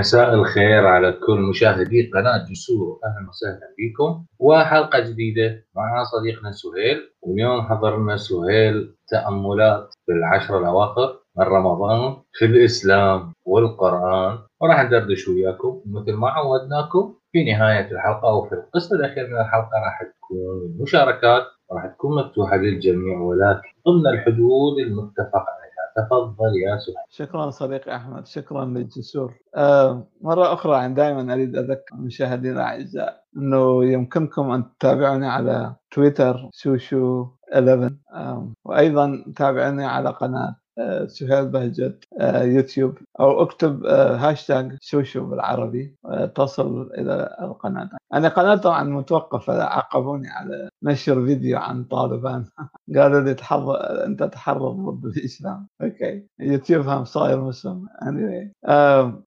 مساء الخير على كل مشاهدي قناة جسور. أهلا وسهلا بكم وحلقة جديدة معنا صديقنا سهيل. واليوم حضرنا سهيل تأملات في العشر الأواخر من رمضان في الإسلام والقرآن. وراح ندردش وياكم. مثل ما عودناكم في نهاية الحلقة أو في القسم الأخير من الحلقة راح تكون المشاركات راح تكون مفتوحة للجميع. ولكن ضمن الحدود المتفق تفضل يا سهيل شكرا صديقي أحمد شكرا للجسور. آه مرة أخرى دائما أريد أذكر المشاهدين الأعزاء إنه يمكنكم أن تتابعوني على تويتر شوشو 11 آه وأيضا تابعوني على قناة سهيل بهجت آه، يوتيوب أو اكتب آه، هاشتاج شوشو بالعربي تصل إلى القناة. أنا قناة طبعا متوقفة عاقبوني على نشر فيديو عن طالبان. قالوا لي تحرض أنت تحرض ضد الإسلام. أوكي. يوتيوب هم صاير مسلم. Anyway.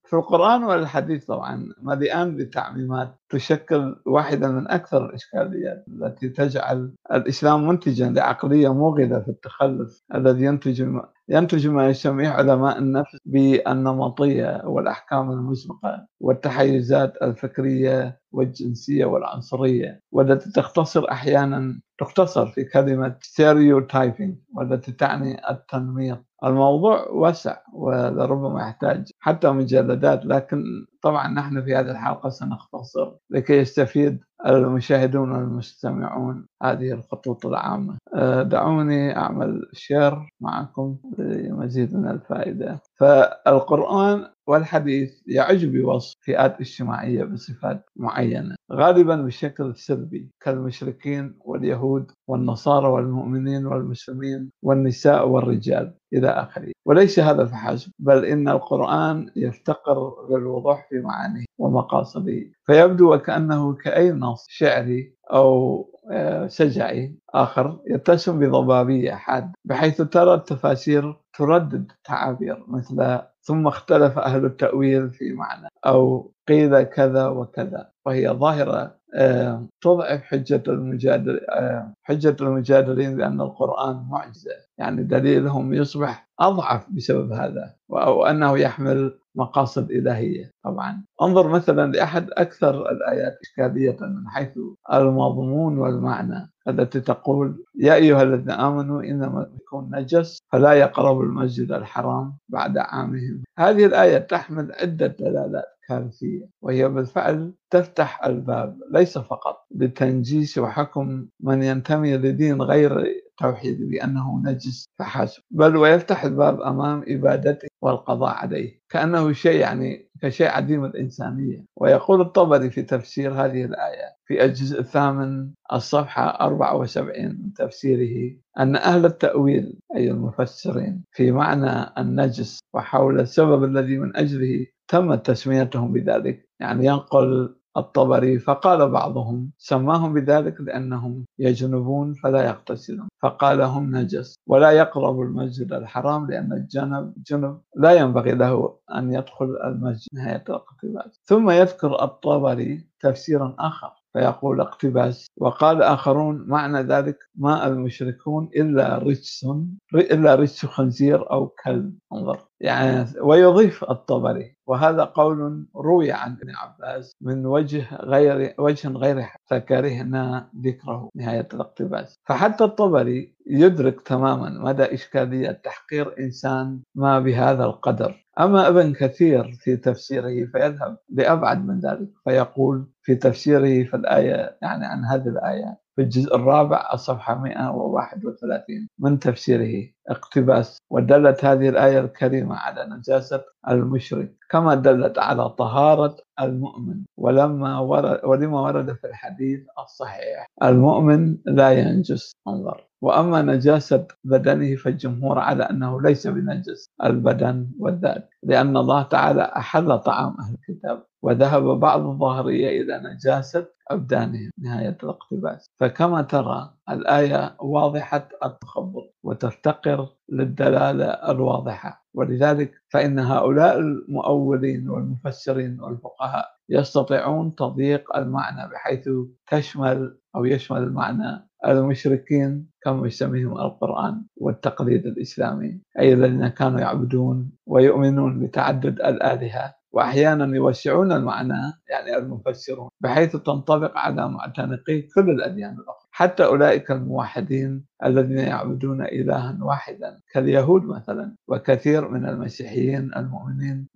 في القرآن والحديث طبعا مليان بتعميمات. تشكل واحدة من أكثر الإشكاليات التي تجعل الإسلام منتجا لعقلية موغلة في التخلف الذي ينتج ينتج ما يسميه علماء النفس بالنمطية والأحكام المسبقة والتحيزات الفكرية والجنسية والعنصرية والتي تختصر أحيانا تختصر في كلمة stereotyping والتي تعني التنميط. الموضوع واسع ولربما يحتاج حتى مجلدات لكن طبعا نحن في هذه الحلقة سنختصر لكي يستفيد المشاهدون والمستمعون هذه الخطوط العامة. آه، دعوني أعمل شير معكم لمزيد من الفائدة. فالقرآن والحديث يعج بوصف فئات اجتماعية بصفات معينة غالبا بشكل سلبي كالمشركين واليهود والنصارى والمؤمنين والمسلمين والنساء والرجال. إلى آخره. وليس هذا فحسب بل إن القرآن يفتقر للوضوح في معانيه ومقاصده. فيبدو وكأنه كأي نص شعري أو آه، سجعي آخر يتسم بضبابية حاد بحيث ترى التفاسير تردد تعابير مثل ثم اختلف أهل التأويل في معنى أو قيل كذا وكذا وهي ظاهرة آه، تضعف حجة المجادل آه، حجة المجادلين بأن القرآن معجزة. يعني دليلهم يصبح أضعف بسبب هذا أو أنه يحمل مقاصد إلهية طبعا. انظر مثلا لأحد أكثر الآيات إشكالية من حيث المضمون والمعنى التي تقول يا أيها الذين آمنوا إنما يكون نجس فلا يقرب المسجد الحرام بعد عامهم. هذه الآية تحمل عدة دلالات كارثية وهي بالفعل تفتح الباب ليس فقط لتنجيس وحكم من ينتمي لدين غير توحيد بأنه نجس فحسب بل ويفتح الباب أمام إبادته والقضاء عليه كأنه شيء يعني كشيء عديم الإنسانية. ويقول الطبري في تفسير هذه الآية في الجزء الثامن الصفحة 74 من تفسيره أن أهل التأويل أي المفسرين في معنى النجس وحول السبب الذي من أجله تمت تسميتهم بذلك يعني ينقل الطبري فقال بعضهم سماهم بذلك لأنهم يجنبون فلا يغتسلون فقال هم نجس ولا يقرب المسجد الحرام لأن الجنب جنب لا ينبغي له أن يدخل المسجد نهاية الاقتباس. ثم يذكر الطبري تفسيرا آخر فيقول اقتباس وقال آخرون معنى ذلك ما المشركون إلا رجس إلا رجس خنزير أو كلب. انظر. يعني ويضيف الطبري وهذا قول روي عن ابن عباس من وجه غير وجه غير فكرهنا ذكره نهاية الاقتباس. فحتى الطبري يدرك تماما مدى إشكالية تحقير إنسان ما بهذا القدر. أما ابن كثير في تفسيره فيذهب لأبعد من ذلك فيقول في تفسيره في الآية يعني عن هذه الآية في الجزء الرابع الصفحة 131 من تفسيره؟ اقتباس. ودلت هذه الآية الكريمة على نجاسة المشرك كما دلت على طهارة المؤمن. ولما ورد ولما ورد في الحديث الصحيح المؤمن لا ينجس. انظر. وأما نجاسة بدنه فالجمهور على أنه ليس بنجس البدن والذات لأن الله تعالى أحل طعام أهل الكتاب وذهب بعض الظاهرية إلى نجاسة ابدانهم نهاية الاقتباس. فكما ترى الآية واضحة التخبط وتفتقر للدلالة الواضحة. ولذلك فإن هؤلاء المؤولين والمفسرين والفقهاء يستطيعون تضييق المعنى بحيث تشمل أو يشمل المعنى المشركين كما يسميهم القرآن والتقليد الإسلامي أي الذين كانوا يعبدون ويؤمنون بتعدد الآلهة وأحيانا يوسعون المعنى يعني المفسرون بحيث تنطبق على معتنقي كل الأديان الأخرى. حتى أولئك الموحدين الذين يعبدون إلها واحدا كاليهود مثلا وكثير من المسيحيين المؤمنين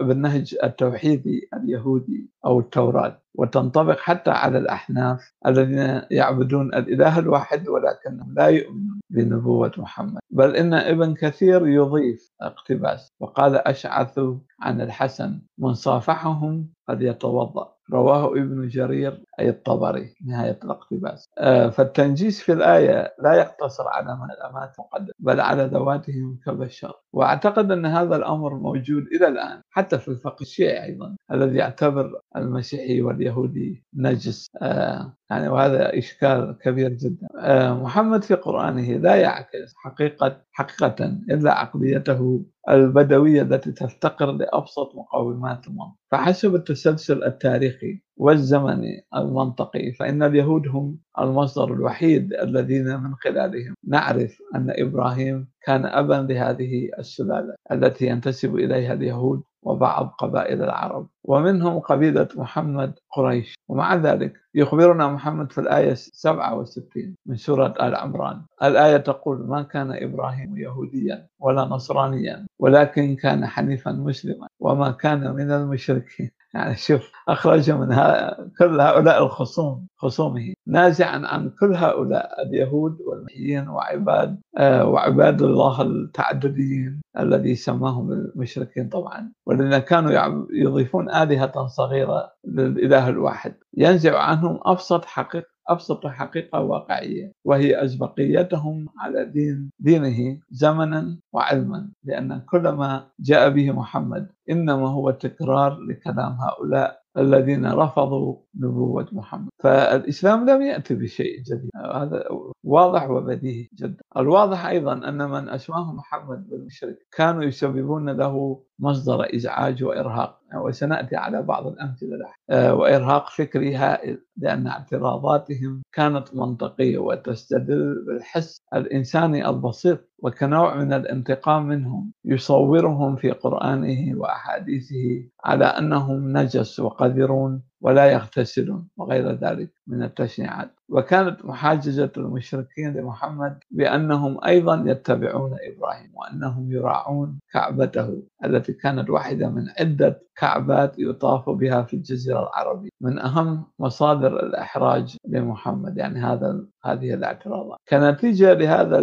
بالنهج التوحيدي اليهودي أو التوراة. وتنطبق حتى على الأحناف الذين يعبدون الإله الواحد ولكنهم لا يؤمنون بنبوة محمد. بل إن ابن كثير يضيف اقتباس وقال أشعث عن الحسن من صافحهم قد يتوضأ. رواه ابن جرير أي الطبري نهاية الاقتباس. آه، فالتنجيس في الآية لا يقتصر على من الأمات مقدم بل على ذواتهم كبشر. وأعتقد أن هذا الأمر موجود إلى الآن حتى في الفقه الشيعي أيضا الذي يعتبر المسيحي واليهودي نجس. آه، يعني وهذا إشكال كبير جدا. آه، محمد في قرآنه لا يعكس حقيقة حقيقة إلا عقليته البدوية التي تفتقر لأبسط مقومات المنطق فحسب التسلسل التاريخي والزمني المنطقي فإن اليهود هم المصدر الوحيد الذين من خلالهم. نعرف أن إبراهيم كان أبا لهذه السلالة التي ينتسب إليها اليهود وبعض قبائل العرب ومنهم قبيلة محمد قريش. ومع ذلك يخبرنا محمد في الآية 67 من سورة آل عمران. الآية تقول ما كان إبراهيم يهوديا ولا نصرانيا ولكن كان حنيفا مسلما وما كان من المشركين. يعني شوف أخرج من كل هؤلاء الخصوم خصومه. نازعا عن كل هؤلاء اليهود والمحيين وعباد آه، وعباد الله التعدديين الذي سماهم المشركين طبعا. والذين كانوا يضيفون آلهة صغيرة للإله الواحد. ينزع عنهم أبسط حقيقة أبسط حقيقة واقعية وهي أسبقيتهم على دين دينه زمنا وعلما لأن كل ما جاء به محمد إنما هو تكرار لكلام هؤلاء الذين رفضوا نبوة محمد. فالإسلام لم يأتي بشيء جديد. هذا واضح وبديهي جدا. الواضح أيضا أن من أسماه محمد بالمشرك كانوا يسببون له مصدر إزعاج وإرهاق. وسنأتي على بعض الأمثلة. له آه، وإرهاق فكري هائل لأن اعتراضاتهم كانت منطقية وتستدل بالحس الإنساني البسيط وكنوع من الانتقام منهم يصورهم في قرآنه وأحاديثه على أنهم نجس وقذرون ولا يغتسلون وغير ذلك. من التشنيعات وكانت محاججة المشركين لمحمد بأنهم أيضا يتبعون إبراهيم وأنهم يراعون كعبته التي كانت واحدة من عدة كعبات يطاف بها في الجزيرة العربية. من أهم مصادر الإحراج لمحمد يعني هذا هذه الاعتراضات. كنتيجة لهذا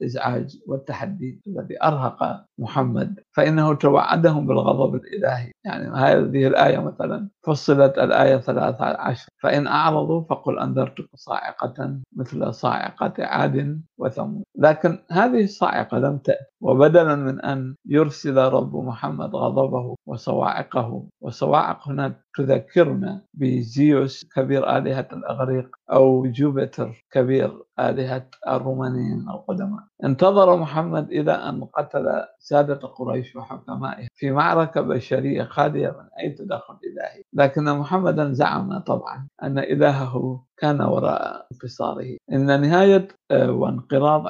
الإزعاج والتحدي الذي أرهق محمد فإنه توعدهم بالغضب الإلهي. يعني هذه الآية مثلا فصلت الآية 13 فإن أعرضوا فقل أنذرتكم صاعقة مثل صاعقة عاد وثمود. لكن هذه الصاعقة لم تأتي وبدلا من أن يرسل رب محمد غضبه وصواعقه وصواعق هنا تذكرنا بزيوس كبير آلهة الأغريق أو جوبيتر كبير آلهة الرومانيين القدماء. انتظر محمد إلى أن قتل سادة قريش وحكمائها في معركة بشرية خالية من أي تدخل إلهي. لكن محمدا زعم طبعا أن إلهه كان وراء انتصاره إن نهاية آه، وانقراض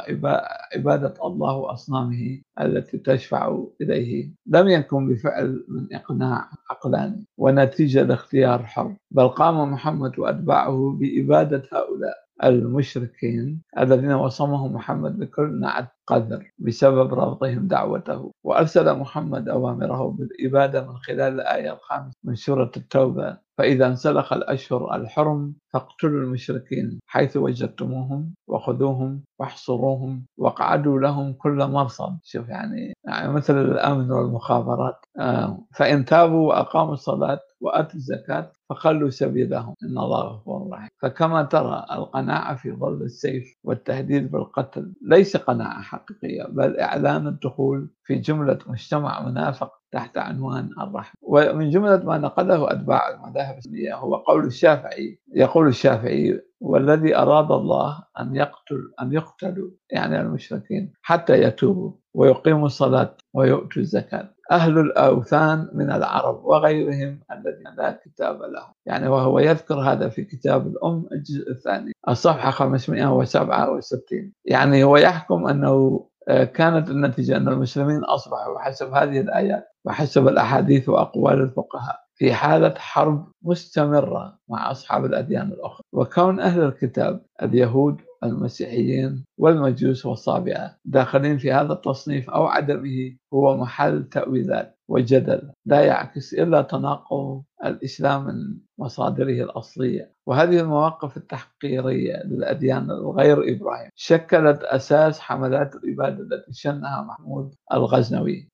عبادة الله وأصنامه التي تشفع إليه لم يكن بفعل من إقناع عقلاني ونتيجة لاختيار حر بل قام محمد وأتباعه بإبادة هؤلاء. المشركين الذين وصمهم محمد بكل نعت قدر بسبب رفضهم دعوته. وأرسل محمد أوامره بالإبادة من خلال الآية الخامسة من سورة التوبة. فإذا انسلخ الأشهر الحرم فاقتلوا المشركين حيث وجدتموهم وخذوهم واحصروهم واقعدوا لهم كل مرصد. شوف يعني, يعني مثل الأمن والمخابرات. آه، فإن تابوا وأقاموا الصلاة وأتوا الزكاة فخلوا سبيلهم إن الله غفور رحيم فكما ترى القناعة في ظل السيف والتهديد بالقتل ليس قناعة حقيقية بل إعلان الدخول في جملة مجتمع منافق تحت عنوان الرحمة. ومن جملة ما نقله أتباع المذاهب السنية هو قول الشافعي يقول الشافعي والذي أراد الله أن يقتل أن يقتلوا يعني المشركين حتى يتوبوا ويقيموا الصلاة ويؤتوا الزكاة. أهل الأوثان من العرب وغيرهم الذين لا كتاب لهم. يعني وهو يذكر هذا في كتاب الأم الجزء الثاني الصفحة 567 يعني هو يحكم أنه آه، كانت النتيجة أن المسلمين أصبحوا حسب هذه الآيات وحسب الأحاديث وأقوال الفقهاء في حالة حرب مستمرة مع أصحاب الأديان الأخرى. وكون أهل الكتاب اليهود المسيحيين والمجوس والصابئة داخلين في هذا التصنيف أو عدمه هو محل تأويلات وجدل لا يعكس إلا تناقض الإسلام من مصادره الأصلية. وهذه المواقف التحقيرية للأديان الغير إبراهيم شكلت أساس حملات الإبادة التي شنها محمود الغزنوي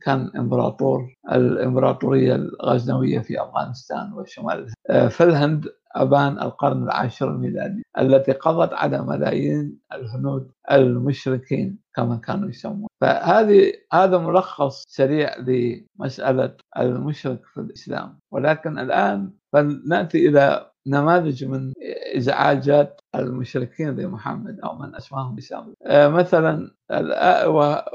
كان إمبراطور الإمبراطورية الغزنوية في أفغانستان وشمال آه، في الهند أبان القرن العاشر الميلادي التي قضت على ملايين الهنود المشركين كما كانوا يسمون. فهذه هذا ملخص سريع لمسألة المشرك في الإسلام. ولكن الآن فلنأتي إلى نماذج من إزعاجات المشركين لمحمد أو من أسماهم بسبب آه، مثلا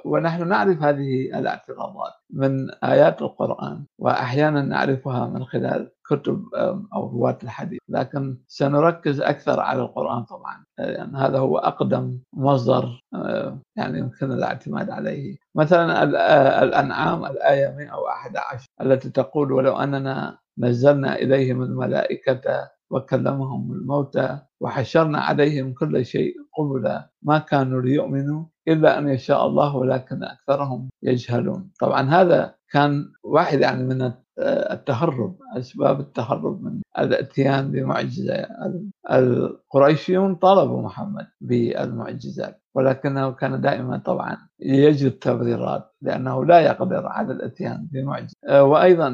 ونحن نعرف هذه الاعتراضات من آيات القرآن واحيانا نعرفها من خلال كتب أو رواة الحديث. لكن سنركز أكثر على القرآن طبعا يعني هذا هو أقدم مصدر آه، يعني يمكن الاعتماد عليه. مثلا الأنعام الآية 111 التي تقول ولو أننا نزلنا إليهم الملائكة وكلمهم الموتى وحشرنا عليهم كل شيء قبلا ما كانوا ليؤمنوا إلا أن يشاء الله ولكن أكثرهم يجهلون. طبعا هذا كان واحد يعني من التهرب أسباب التهرب من الأتيان بمعجزة القريشيون طلبوا محمد بالمعجزات ولكنه كان دائما طبعا يجد تبريرات لأنه لا يقدر على الأتيان بمعجزة. وأيضا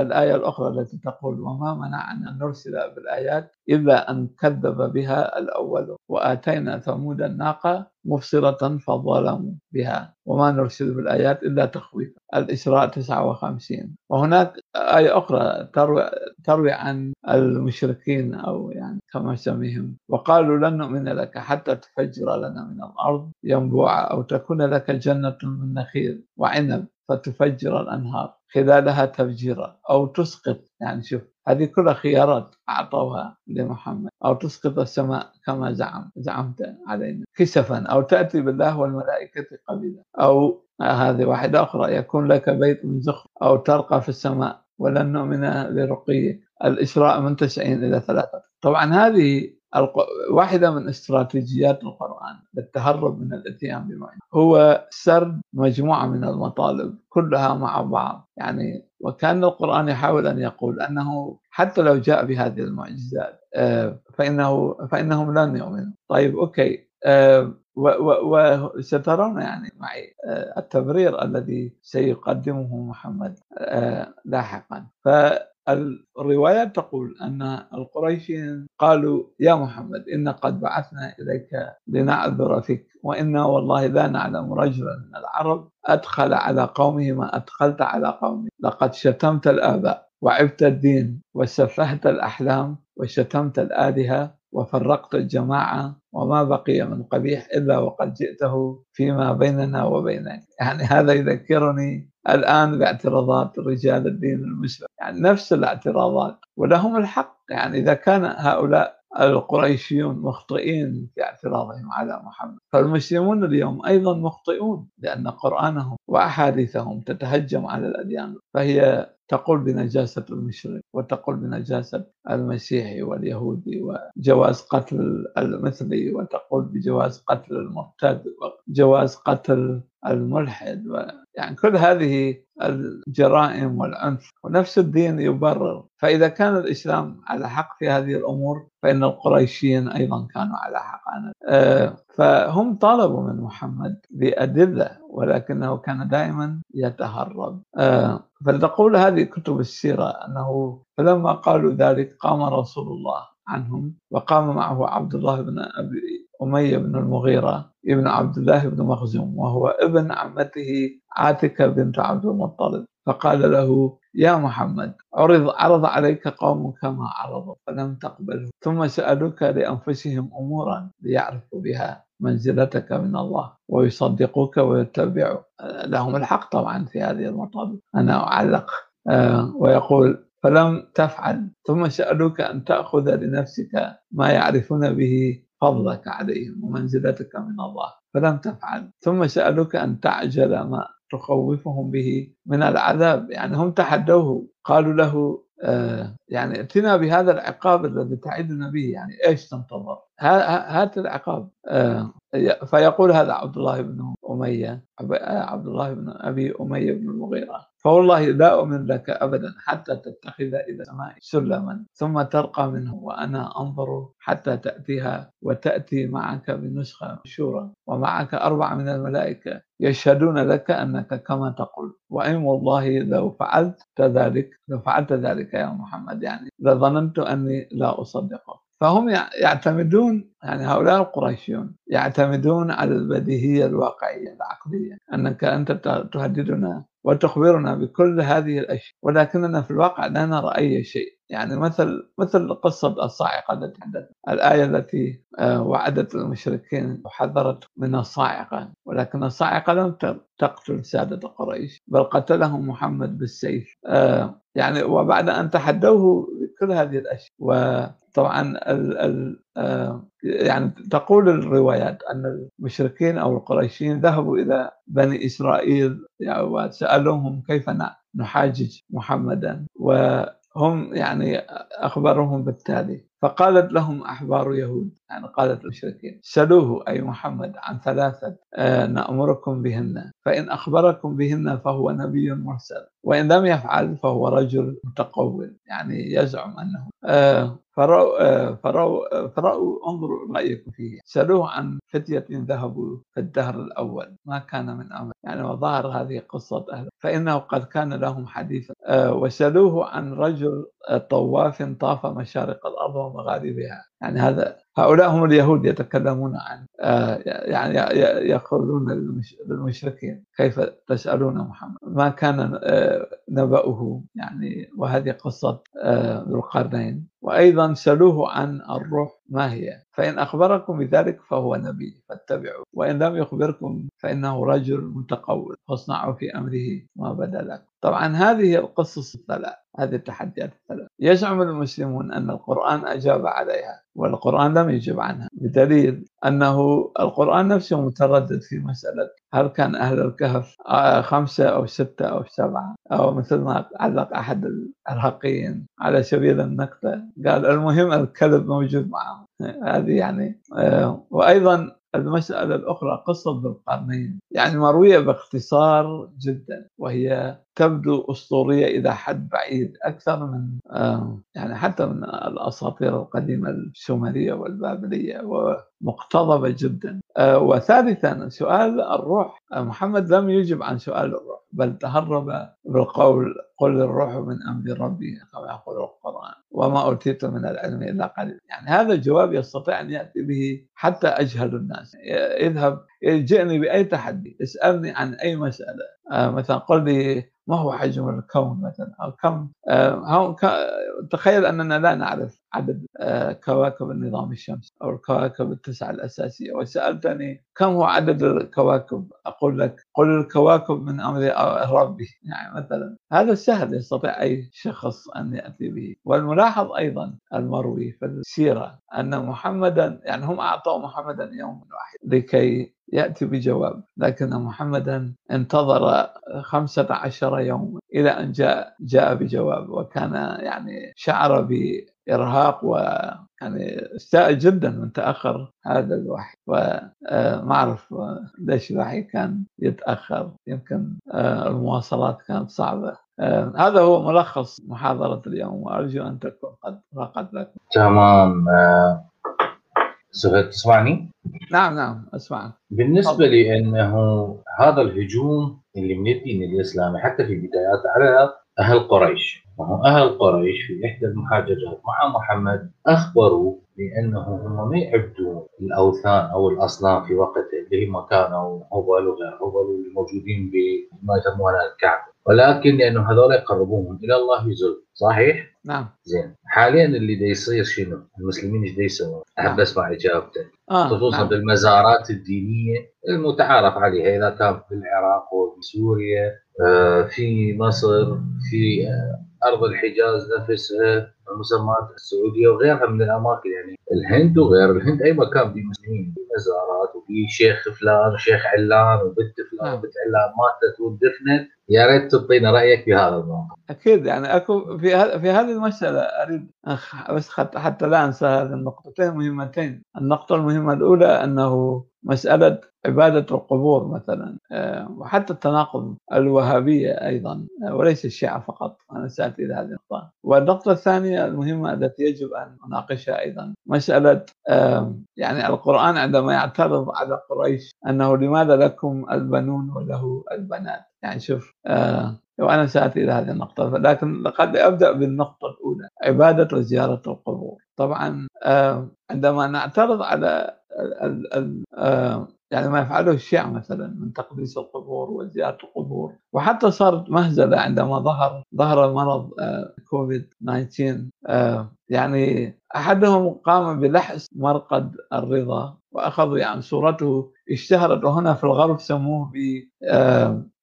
الآية الأخرى التي تقول وما منعنا أن نرسل بالآيات إلا أن كذب بها الأول وآتينا ثمود الناقة مبصرة فظلموا بها. وما نرسل بالآيات إلا تخويفا الإسراء 59 وهناك آية أخرى تروي, تروي عن المشركين أو يعني كما يسميهم وقالوا لن نؤمن لك حتى تفجر لنا من الأرض ينبوعا أو تكون لك جنة من نخيل وعنب. فتفجر الأنهار خلالها تفجيرا أو تسقط. يعني شوف هذه كلها خيارات أعطوها لمحمد أو تسقط السماء كما زعم زعمت علينا. كسفا أو تأتي بالله والملائكة قبيلا. أو هذه واحدة أخرى يكون لك بيت من زخرف أو ترقى في السماء. ولن نؤمن لرقيك. الإسراء من 90 إلى ثلاثة. طبعا هذه واحدة من استراتيجيات القرآن للتهرب من الإتيان بمعنى. هو سرد مجموعة من المطالب كلها مع بعض. يعني وكان القرآن يحاول أن يقول أنه حتى لو جاء بهذه المعجزات آه، فإنه فإنهم لن يؤمنوا. طيب أوكي. آه، وسترون يعني معي آه، التبرير الذي سيقدمه محمد لاحقا. ف الروايات تقول أن القريشين قالوا يا محمد إن قد بعثنا إليك لنعذر فيك وإنا والله لا نعلم رجلا من العرب أدخل على قومه ما أدخلت على قومه لقد شتمت الآباء وعبت الدين وسفهت الأحلام وشتمت الآلهة وفرقت الجماعة وما بقي من قبيح إلا وقد جئته فيما بيننا وبينك. يعني هذا يذكرني الآن باعتراضات رجال الدين المسلم. يعني نفس الاعتراضات ولهم الحق. يعني إذا كان هؤلاء القريشيون مخطئين في اعتراضهم على محمد فالمسلمون اليوم أيضا مخطئون لأن قرآنهم وأحاديثهم تتهجم على الأديان. فهي تقول بنجاسة المشرك وتقول بنجاسة المسيحي واليهودي وجواز قتل المثلي وتقول بجواز قتل المرتد وجواز قتل الملحد يعني كل هذه الجرائم والعنف ونفس الدين يبرر. فإذا كان الإسلام على حق في هذه الأمور فإن القريشيين أيضا كانوا على حق. آه، فهم طالبوا من محمد بأدلة ولكنه كان دائما يتهرب. آه، فلتقول هذه كتب السيرة أنه فلما قالوا ذلك قام رسول الله. عنهم. وقام معه عبد الله بن أبي أمية بن المغيرة ابن عبد الله بن مخزوم وهو ابن عمته عاتكة بنت عبد المطلب. فقال له يا محمد عرض عرض عليك قومك ما عرضوا فلم تقبله ثم سألوك لأنفسهم أمورا ليعرفوا بها منزلتك من الله ويصدقوك ويتبعوا. لهم الحق طبعا في هذه المطالب. أنا أعلق. آه، ويقول فلم تفعل. ثم سألوك أن تأخذ لنفسك ما يعرفون به فضلك عليهم ومنزلتك من الله فلم تفعل. ثم سألوك أن تعجل ما تخوفهم به من العذاب. يعني هم تحدوه قالوا له آه، يعني ائتنا بهذا العقاب الذي تعدنا به. يعني إيش تنتظر؟ هات العقاب. آه، فيقول هذا عبد الله بن أمية عبد الله بن أبي أمية بن المغيرة. فوالله لا أؤمن لك أبدا حتى تتخذ إلى السماء سلما ثم ترقى منه وأنا أنظر حتى تأتيها وتأتي معك بنسخة مشورة ومعك أربعة من الملائكة يشهدون لك أنك كما تقول. وإن والله لو فعلت ذلك لو فعلت ذلك يا محمد يعني لظننت أني لا أصدقك. فهم يعتمدون يعني هؤلاء القريشيون يعتمدون على البديهية الواقعية العقلية أنك أنت تهددنا وتخبرنا بكل هذه الأشياء. ولكننا في الواقع لا نرى أي شيء. يعني مثل مثل قصة الصاعقة التي حدثت الآية التي آه، وعدت المشركين وحذرت من الصاعقة. ولكن الصاعقة لم تقتل سادة قريش بل قتلهم محمد بالسيف. آه، يعني وبعد أن تحدوه بكل هذه الأشياء. وطبعا ال ال آه، يعني تقول الروايات أن المشركين أو القريشيين ذهبوا إلى بني إسرائيل يعني وسألوهم كيف نحاجج محمدا وهم يعني أخبرهم بالتالي. فقالت لهم أحبار يهود يعني قالت المشركين سلوه أي محمد عن ثلاثة آه، نأمركم بهن فإن أخبركم بهن فهو نبي مرسل وإن لم يفعل فهو رجل متقول يعني يزعم أنه آه، فرأوا, آه، فرأوا, فرأوا انظروا رأيكم فيه. سألوه عن فتية ذهبوا في الدهر الأول ما كان من أمر يعني وظهر هذه قصة أهل فإنه قد كان لهم حديثا وسألوه عن رجل طواف طاف مشارق الأرض ومغاربها. يعني هذا هؤلاء هم اليهود يتكلمون عن آه، يعني يقولون للمشركين كيف تسألون محمد؟ ما كان آه، نبأه يعني وهذه قصة آه، ذو القرنين. وأيضا سألوه عن الروح ما هي؟ فإن أخبركم بذلك فهو نبي فاتبعوا وإن لم يخبركم فإنه رجل متقول فاصنعوا في أمره ما بدا لكم. طبعا هذه القصص الثلاث هذه التحديات الثلاث. يزعم المسلمون أن القرآن أجاب عليها. والقرآن لم يجب عنها. بدليل أنه القرآن نفسه متردد في مسألة هل كان أهل الكهف آه، خمسة أو ستة أو سبعة أو مثل ما علق أحد الحقيين على سبيل النقطة. قال المهم الكلب موجود معهم. هذه يعني آه، وأيضا المسألة الأخرى قصة ذو القرنين. يعني مروية باختصار جدا وهي تبدو أسطورية إلى حد بعيد أكثر من آه، يعني حتى من الأساطير القديمة السومرية والبابلية ومقتضبة جدا. آه، وثالثا سؤال الروح. محمد لم يجب عن سؤال الروح بل تهرب بالقول قل الروح من أمر ربي كما يقول القرآن وما أوتيت من العلم إلا قليل يعني هذا الجواب يستطيع أن يأتي به حتى أجهل الناس. اذهب جئني بأي تحدي اسألني عن أي مسألة. آه، مثلا قل لي ما هو حجم الكون مثلا أو كم آه، تخيل أننا لا نعرف عدد آه، كواكب النظام الشمسي أو الكواكب التسعة الأساسية. وسألتني كم هو عدد الكواكب؟ أقول لك قل الكواكب من أمر ربي. يعني مثلا هذا سهل يستطيع أي شخص أن يأتي به. والملاحظ أيضا المروي في السيرة أن محمدا يعني هم أعطوا محمدا يوم واحد لكي يأتي بجواب. لكن محمدا انتظر خمسة عشر يوما إلى أن جاء جاء بجواب وكان يعني شعر بإرهاق و يعني استاء جدا من تأخر هذا الوحي. وما أعرف ليش الوحي كان يتأخر. يمكن آه، المواصلات كانت صعبة. آه، هذا هو ملخص محاضرة اليوم وأرجو أن تكون قد راقت لكم. تمام آه، سهيل تسمعني؟ نعم نعم أسمعك. بالنسبة لي أنه هذا الهجوم اللي من الدين الإسلامي حتى في بدايات على أهل قريش وهم أهل قريش في إحدى المحاججات مع محمد أخبروا بأنه هم ما يعبدون الأوثان أو الأصنام في وقته اللي هم كانوا هبل وغير هبل الموجودين بما يسمونها الكعبة ولكن لأنه هذول يقربوهم إلى الله زلف صحيح؟ نعم زين حاليا اللي دا يصير شنو؟ المسلمين إيش دا يسوون؟ أحب نعم. أسمع إجابتك آه خصوصا نعم. بالمزارات الدينية المتعارف عليها إذا كان في العراق وفي سوريا في مصر في آه، أرض الحجاز نفسها المسمات السعودية وغيرها من الأماكن يعني الهند وغير الهند أي مكان فيه مسلمين في مزارات وفي شيخ فلان وشيخ علان وبنت فلان نعم. وبنت علان ماتت واندفنت يا ريت تعطينا رأيك في هذا الموضوع. أكيد يعني أكو في في هذه المسألة أريد أخ- بس حتى لا أنسى هذه النقطتين مهمتين، النقطة المهمة الأولى أنه مسألة عبادة القبور مثلا آه، وحتى التناقض الوهابية أيضا آه، وليس الشيعة فقط أنا ساتي إلى هذه النقطة. والنقطة الثانية المهمة التي يجب أن نناقشها أيضا مسألة آه، يعني القرآن عندما يعترض على قريش أنه لماذا لكم البنون وله البنات؟ يعني شوف آه وأنا سأتي إلى هذه النقطة لكن قد أبدأ بالنقطة الأولى عبادة وزيارة القبور طبعا عندما نعترض على ال ال آه يعني ما يفعله الشيعة مثلا من تقديس القبور وزيارة القبور. وحتى صارت مهزلة عندما ظهر ظهر مرض آه كوفيد 19 آه يعني أحدهم قام بلحس مرقد الرضا وأخذوا يعني صورته اشتهرت وهنا في الغرب سموه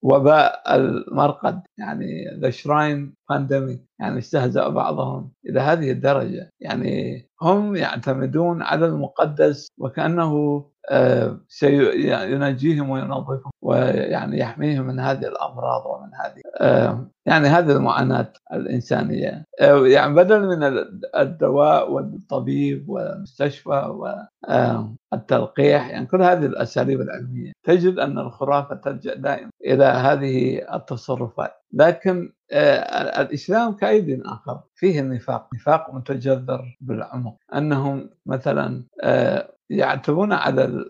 وباء المرقد يعني the shrine pandemic يعني استهزأ بعضهم إلى هذه الدرجة. يعني هم يعتمدون على المقدس وكأنه آه، سينجيهم وينظفهم ويعني يحميهم من هذه الأمراض ومن هذه آه، يعني هذه المعاناة الإنسانية. آه، يعني بدل من الدواء والطبيب والمستشفى والتلقيح يعني كل هذه الأساليب العلمية تجد أن الخرافة تلجأ دائما إلى هذه التصرفات. لكن آه، الإسلام كأيد آخر. فيه النفاق نفاق متجذر بالعمق. أنهم مثلا آه، يعتبون على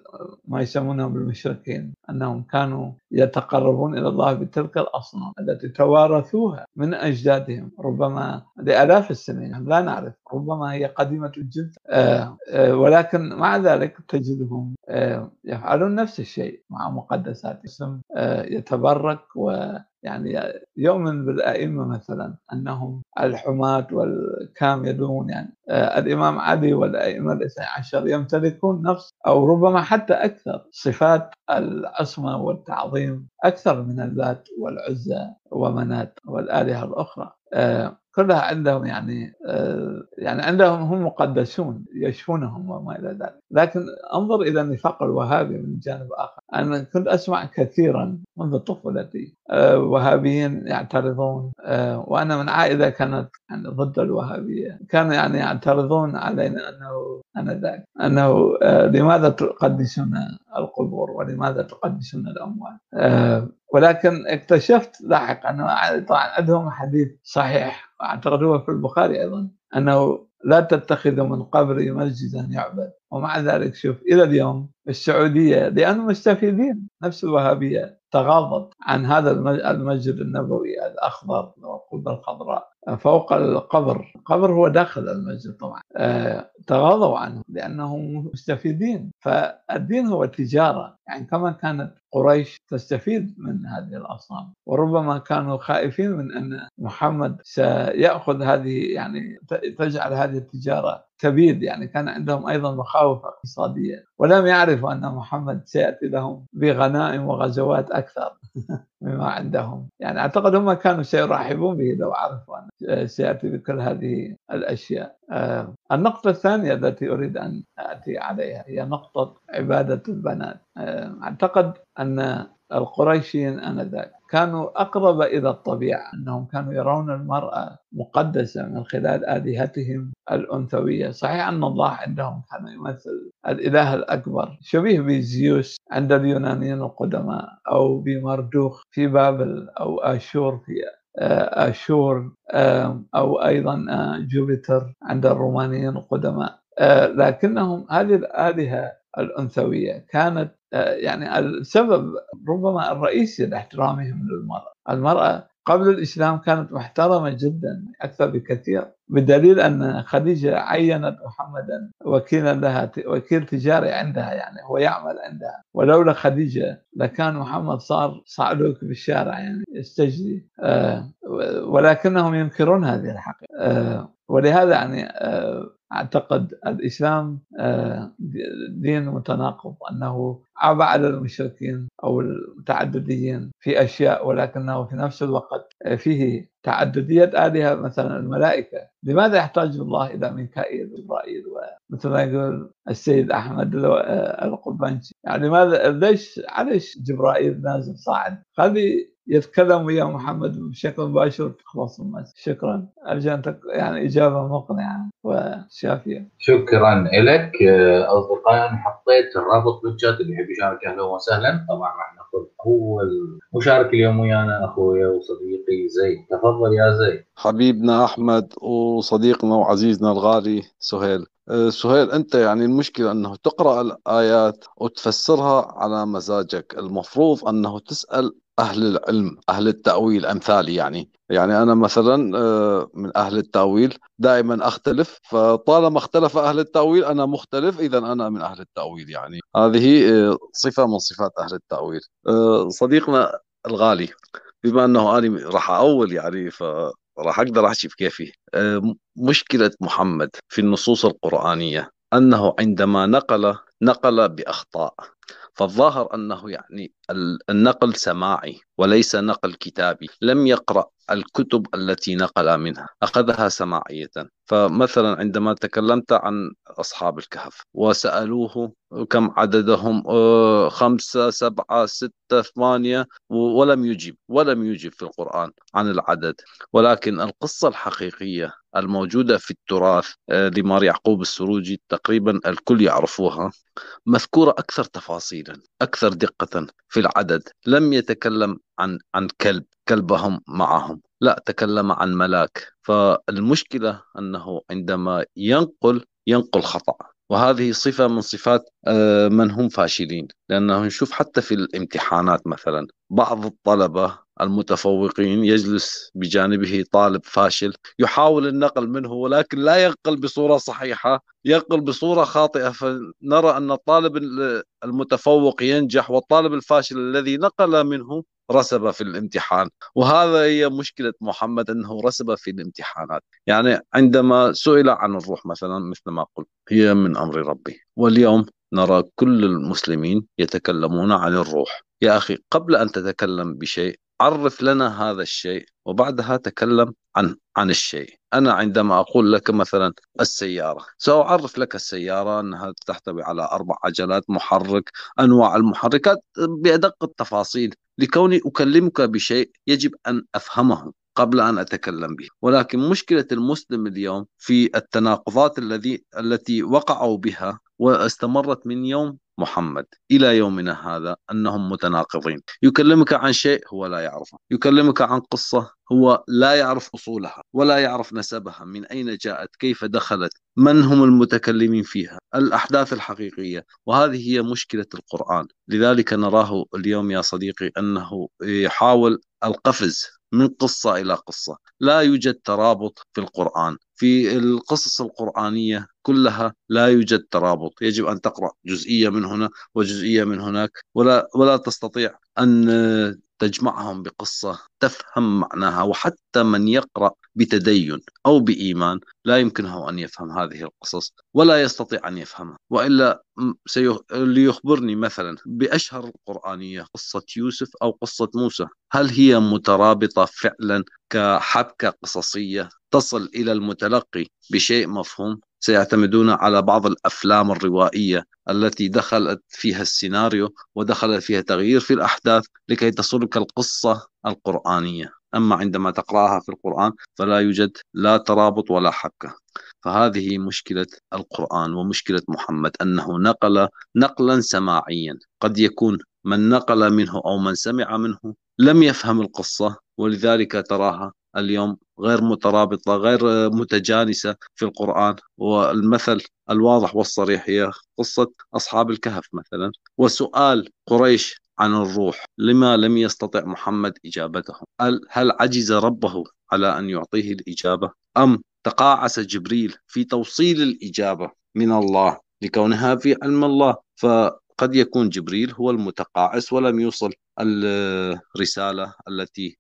ما يسمونهم بالمشركين أنهم كانوا يتقربون إلى الله بتلك الأصنام التي توارثوها من أجدادهم. ربما لآلاف السنين لا نعرف. ربما هي قديمة جدا. آه، آه، ولكن مع ذلك تجدهم آه، يفعلون نفس الشيء مع مقدسات اسم يتبرك و يعني يؤمن بالأئمة مثلا أنهم الحماة والكاملون يعني آه الإمام علي والأئمة الاثنى عشر يمتلكون نفس أو ربما حتى أكثر صفات العصمة والتعظيم أكثر من اللات والعزى ومنات والآلهة الأخرى. آه كلها عندهم يعني آه يعني عندهم هم مقدسون يشفونهم وما إلى ذلك، لكن انظر إلى النفاق الوهابي من جانب آخر، أنا كنت أسمع كثيرا منذ طفولتي وهابيين يعترضون وأنا من عائلة كانت يعني ضد الوهابيه، كانوا يعني يعترضون علينا أنه أنا ذاك أنه لماذا تقدسون القبور ولماذا تقدسون الأموال؟ ولكن اكتشفت لاحقا أنه طبعا عندهم حديث صحيح اعتقد هو في البخاري أيضا أنه لا تتخذوا من قبري مسجدا يعبد ومع ذلك شوف إلى اليوم السعودية لأنهم مستفيدين نفس الوهابية تغاضت عن هذا المسجد النبوي الأخضر والقبة الخضراء. فوق القبر القبر هو داخل المسجد طبعا. تغاضوا عنه لأنهم مستفيدين. فالدين هو تجارة. يعني كما كانت قريش تستفيد من هذه الأصنام وربما كانوا خائفين من أن محمد سيأخذ هذه يعني تجعل هذه التجارة تبيد يعني كان عندهم أيضا مخاوف اقتصادية. ولم يعرفوا أن محمد سيأتي لهم بغنائم وغزوات أكثر مما عندهم. يعني أعتقد هم كانوا سيرحبون به لو عرفوا أن سيأتي بكل هذه الأشياء. آه النقطة الثانية التي أريد أن أتي عليها هي نقطة عبادة البنات. آه أعتقد أن القريشيين آنذاك كانوا أقرب إلى الطبيعة أنهم كانوا يرون المرأة مقدسة من خلال آلهتهم الأنثوية، صحيح أن الله عندهم كان يمثل الإله الأكبر. شبيه بزيوس عند اليونانيين القدماء أو بمردوخ في بابل أو آشور في آشور أو أيضا جوبيتر عند الرومانيين القدماء. لكنهم هذه الآلهة الأنثوية. كانت يعني السبب ربما الرئيسي لاحترامهم للمرأة، المرأة قبل الإسلام كانت محترمة جدا أكثر بكثير بدليل أن خديجة عينت محمدا وكيلا لها وكيل تجاري عندها يعني هو يعمل عندها. ولولا خديجة لكان محمد صار صعلوك بالشارع يعني يستجدي. آه، ولكنهم ينكرون هذه الحقيقة. آه، ولهذا يعني آه، أعتقد الإسلام آه، دين متناقض أنه عاب على المشركين أو المتعدديين في أشياء ولكنه في نفس الوقت فيه تعدديه آلهة مثلا الملائكة. لماذا يحتاج الله إلى ميكائيل وجبرائيل ومثل ما يقول السيد أحمد آه، القبنشي يعني لماذا ليش علاش جبرائيل نازل صاعد؟ خلي يتكلم ويا محمد بشكل مباشر تخلص المسألة شكرا. أرجو أن يعني إجابة مقنعة وشافية. شكرا لك. أصدقائي حطيت الرابط بالشات اللي يحب يشارك أهلا وسهلا. طبعا راح ناخذ أول مشارك اليوم ويانا أخويا وصديقي زيد. تفضل يا زيد. حبيبنا أحمد وصديقنا وعزيزنا الغالي سهيل. أه، سهيل أنت يعني المشكلة أنه تقرأ الآيات وتفسرها على مزاجك. المفروض أنه تسأل أهل العلم أهل التأويل أمثالي يعني. يعني أنا مثلا آه، من أهل التأويل دائما أختلف فطالما اختلف أهل التأويل أنا مختلف اذا أنا من أهل التأويل يعني. هذه آه، صفة من صفات أهل التأويل. آه، صديقنا الغالي بما أنه أنا راح أول يعني ف راح أقدر أحكي بكيفي مشكلة محمد في النصوص القرآنية أنه عندما نقل نقل بأخطاء. فالظاهر أنه يعني النقل سماعي وليس نقل كتابي. لم يقرأ الكتب التي نقل منها. أخذها سماعية. فمثلا عندما تكلمت عن أصحاب الكهف وسألوه كم عددهم آه، خمسة سبعة ستة ثمانية ولم يجب ولم يجب في القرآن عن العدد. ولكن القصة الحقيقية الموجودة في التراث آه، لمار يعقوب السروجي تقريبا الكل يعرفوها. مذكورة أكثر تفاصيلا أكثر دقة في العدد. لم يتكلم عن عن كلب كلبهم معهم. لا تكلم عن ملاك. فالمشكلة أنه عندما ينقل ينقل خطأ. وهذه صفة من صفات آه، من هم فاشلين. لأنه نشوف حتى في الامتحانات مثلا بعض الطلبة المتفوقين يجلس بجانبه طالب فاشل يحاول النقل منه ولكن لا ينقل بصورة صحيحة ينقل بصورة خاطئة. فنرى أن الطالب المتفوق ينجح والطالب الفاشل الذي نقل منه رسب في الامتحان. وهذا هي مشكلة محمد أنه رسب في الامتحانات. يعني عندما سئل عن الروح مثلا مثل ما قلت هي من أمر ربي. واليوم نرى كل المسلمين يتكلمون عن الروح. يا أخي قبل أن تتكلم بشيء عرف لنا هذا الشيء وبعدها تكلم عن عن الشيء. أنا عندما أقول لك مثلا السيارة سأعرف لك السيارة أنها تحتوي على أربع عجلات محرك أنواع المحركات بأدق التفاصيل. لكوني أكلمك بشيء يجب أن أفهمه قبل أن أتكلم به. ولكن مشكلة المسلم اليوم في التناقضات الذي التي وقعوا بها واستمرت من يوم محمد إلى يومنا هذا أنهم متناقضين. يكلمك عن شيء هو لا يعرفه. يكلمك عن قصة هو لا يعرف أصولها ولا يعرف نسبها. من أين جاءت؟ كيف دخلت؟ من هم المتكلمين فيها؟ الأحداث الحقيقية. وهذه هي مشكلة القرآن. لذلك نراه اليوم يا صديقي أنه يحاول القفز من قصة إلى قصة. لا يوجد ترابط في القرآن. في القصص القرآنية كلها لا يوجد ترابط. يجب أن تقرأ جزئية من هنا وجزئية من هناك. ولا, ولا تستطيع أن تجمعهم بقصة تفهم معناها وحتى من يقرأ بتدين أو بإيمان لا يمكنه أن يفهم هذه القصص ولا يستطيع أن يفهمها. وإلا ليخبرني مثلا بأشهر القرآنية قصة يوسف أو قصة موسى هل هي مترابطة فعلا كحبكة قصصية تصل إلى المتلقي بشيء مفهوم؟ سيعتمدون على بعض الأفلام الروائية التي دخلت فيها السيناريو ودخل فيها تغيير في الأحداث لكي تصلك القصة القرآنية. أما عندما تقرأها في القرآن فلا يوجد لا ترابط ولا حبكه فهذه مشكلة القرآن ومشكلة محمد أنه نقل نقلا سماعيا. قد يكون من نقل منه أو من سمع منه لم يفهم القصة ولذلك تراها اليوم غير مترابطة غير متجانسة في القرآن. والمثل الواضح والصريح هي قصة أصحاب الكهف مثلا. وسؤال قريش عن الروح لما لم يستطع محمد إجابتهم؟ هل عجز ربه على أن يعطيه الإجابة؟ أم تقاعس جبريل في توصيل الإجابة من الله لكونها في علم الله؟ فقد يكون جبريل هو المتقاعس ولم يوصل الرسالة التي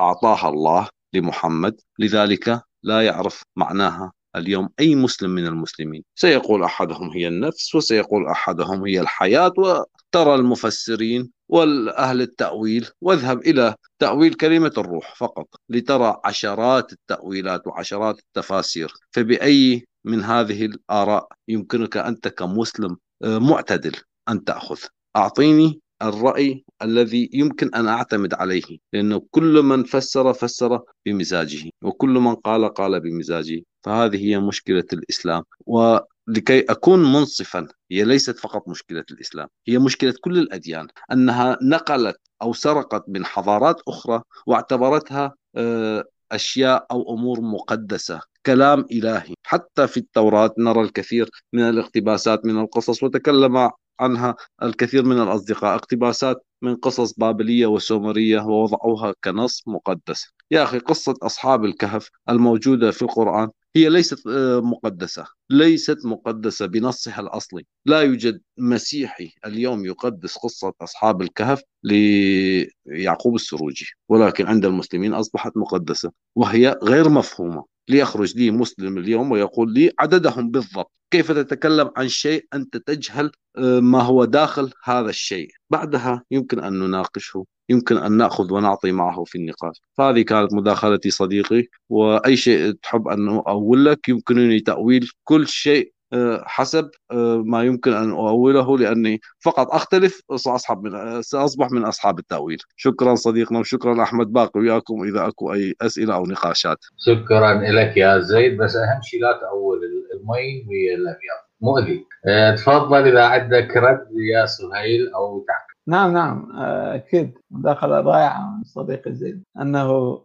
أعطاها الله. لمحمد. لذلك لا يعرف معناها اليوم أي مسلم من المسلمين. سيقول أحدهم هي النفس وسيقول أحدهم هي الحياة. وترى المفسرين والأهل التأويل واذهب إلى تأويل كلمة الروح فقط لترى عشرات التأويلات وعشرات التفاسير. فبأي من هذه الآراء يمكنك أنت كمسلم آه، معتدل أن تأخذ؟ أعطيني الرأي الذي يمكن أن أعتمد عليه لأنه كل من فسر فسر بمزاجه وكل من قال قال بمزاجه. فهذه هي مشكلة الإسلام. ولكي أكون منصفا هي ليست فقط مشكلة الإسلام هي مشكلة كل الأديان. أنها نقلت أو سرقت من حضارات أخرى واعتبرتها آه، أشياء أو أمور مقدسة. كلام إلهي. حتى في التوراة نرى الكثير من الاقتباسات من القصص وتكلم عنها الكثير من الأصدقاء. اقتباسات من قصص بابلية وسومرية ووضعوها كنص مقدس. يا أخي قصة أصحاب الكهف الموجودة في القرآن هي ليست آه، مقدسة. ليست مقدسة بنصها الأصلي. لا يوجد مسيحي اليوم يقدس قصة أصحاب الكهف ليعقوب السروجي ولكن عند المسلمين أصبحت مقدسة وهي غير مفهومة. ليخرج لي مسلم اليوم ويقول لي عددهم بالضبط. كيف تتكلم عن شيء أنت تجهل آه، ما هو داخل هذا الشيء؟ بعدها يمكن أن نناقشه يمكن أن نأخذ ونعطي معه في النقاش. هذه كانت مداخلتي صديقي وأي شيء تحب أن أقول لك يمكنني تأويل كل شيء حسب آه، ما يمكن أن أؤوله لأني فقط أختلف سأصحب من سأصبح من أصحاب التأويل. شكرا صديقنا وشكرا أحمد باقي وياكم إذا أكو أي أسئلة أو نقاشات. شكرا لك يا زيد. بس أهم شيء لا تاول المي والابيض مؤذي. آه، تفضل إذا عندك رد يا سهيل أو تعقيب. نعم نعم. أكيد. مداخله رائعه من صديقي زيد أنه آه،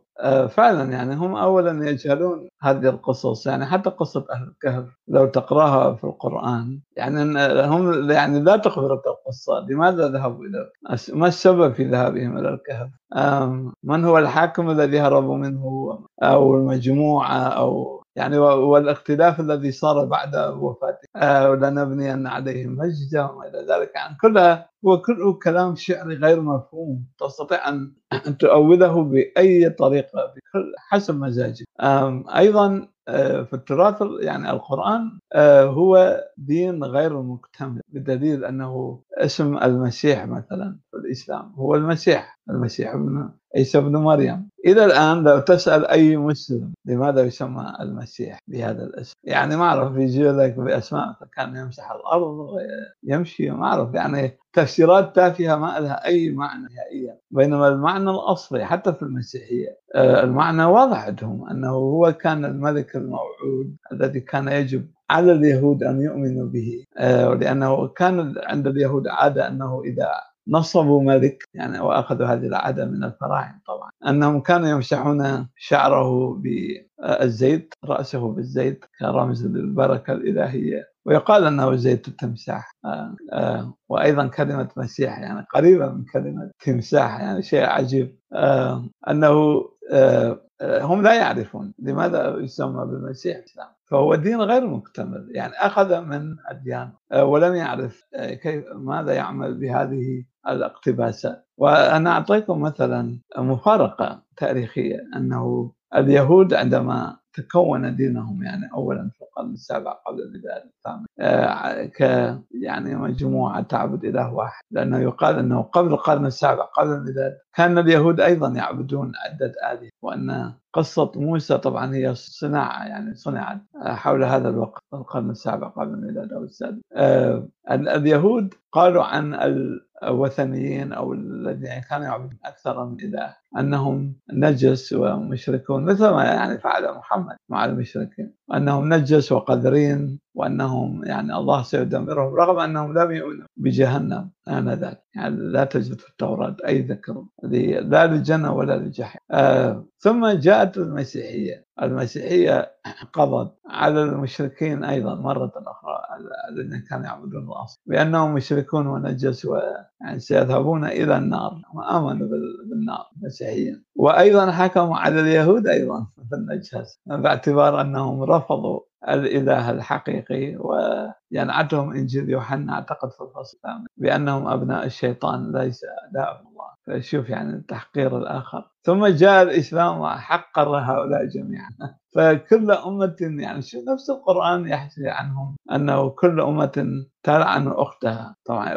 فعلا يعني هم اولا يجهلون هذه القصص يعني حتى قصة أهل الكهف لو تقرأها في القرآن يعني هم يعني لا تخبرك القصة لماذا ذهبوا إلى ما السبب في ذهابهم إلى الكهف؟ من هو الحاكم الذي هربوا منه أو المجموعة أو يعني والاختلاف الذي صار بعد وفاته؟ آه ولنبنين عليهم مسجدا إلى ذلك يعني كلها هو كله كلام شعري غير مفهوم. تستطيع أن أن تؤوله بأي طريقة بكل حسب مزاجك. أيضا آه، في التراث يعني القرآن آه، هو دين غير مكتمل بدليل أنه اسم المسيح مثلا في الإسلام هو المسيح المسيح ابن عيسى بن مريم. إلى الآن لو تسأل أي مسلم لماذا يسمى المسيح بهذا الاسم؟ يعني ما أعرف يجي لك بأسماء كان يمسح الأرض ويمشي ما أعرف يعني تفسيرات تافهة ما لها أي معنى نهائيا بينما المعنى الأصلي حتى في المسيحية آه، المعنى واضح عندهم أنه هو كان الملك الموعود الذي كان يجب على اليهود أن يؤمنوا به آه، لأنه كان عند اليهود عادة أنه إذا نصبوا ملك يعني واخذوا هذه العادة من الفراعنة طبعا أنهم كانوا يمسحون شعره بالزيت رأسه بالزيت كرمز للبركة الإلهية. ويقال أنه زيت التمساح. آه، آه، وأيضا كلمة مسيح يعني قريبه من كلمة تمساح يعني شيء عجيب. آه، أنه هم لا يعرفون لماذا يسمى بالمسيح الإسلام. فهو دين غير مكتمل يعني أخذ من اديان ولم يعرف كيف ماذا يعمل بهذه الاقتباسات. وأنا أعطيكم مثلا مفارقة تاريخية أنه اليهود عندما تكون دينهم يعني اولا في القرن السابع قبل الميلاد الثامن. آه، ك يعني مجموعة تعبد إله واحد. لأنه يقال أنه قبل القرن السابع قبل الميلاد كان اليهود أيضا يعبدون عدة آلهة. وأن قصة موسى طبعا هي صناعة يعني صنعت حول هذا الوقت القرن السابع قبل الميلاد أو السادس آه، اليهود قالوا عن الوثنيين أو الذين كانوا يعبدون أكثر من إله أنهم نجس ومشركون مثل ما يعني فعل محمد. محمد مع المشركين وانهم نجس وقذرين وأنهم يعني الله سيدمرهم رغم أنهم لم يؤمنوا بجهنم آنذاك. يعني لا تجد في التوراة أي ذكر لا للجنة ولا للجحيم. آه ثم جاءت المسيحية. المسيحية قضت على المشركين أيضا مرة أخرى الذين كانوا يعبدون الأصل. بأنهم مشركون ونجس يعني سيذهبون إلى النار وامنوا بالنار المسيحيين. وأيضا حكموا على اليهود أيضا في النجس باعتبار أنهم رفضوا الإله الحقيقي وينعتهم إنجيل يوحنا أعتقد في الفصل الثامن بأنهم أبناء الشيطان ليس لا الله. فشوف يعني تحقير الآخر. ثم جاء الإسلام وحقر هؤلاء جميعا. فكل أمة يعني شو نفس القرآن يحكي عنهم أنه كل أمة تلعن أختها. طبعا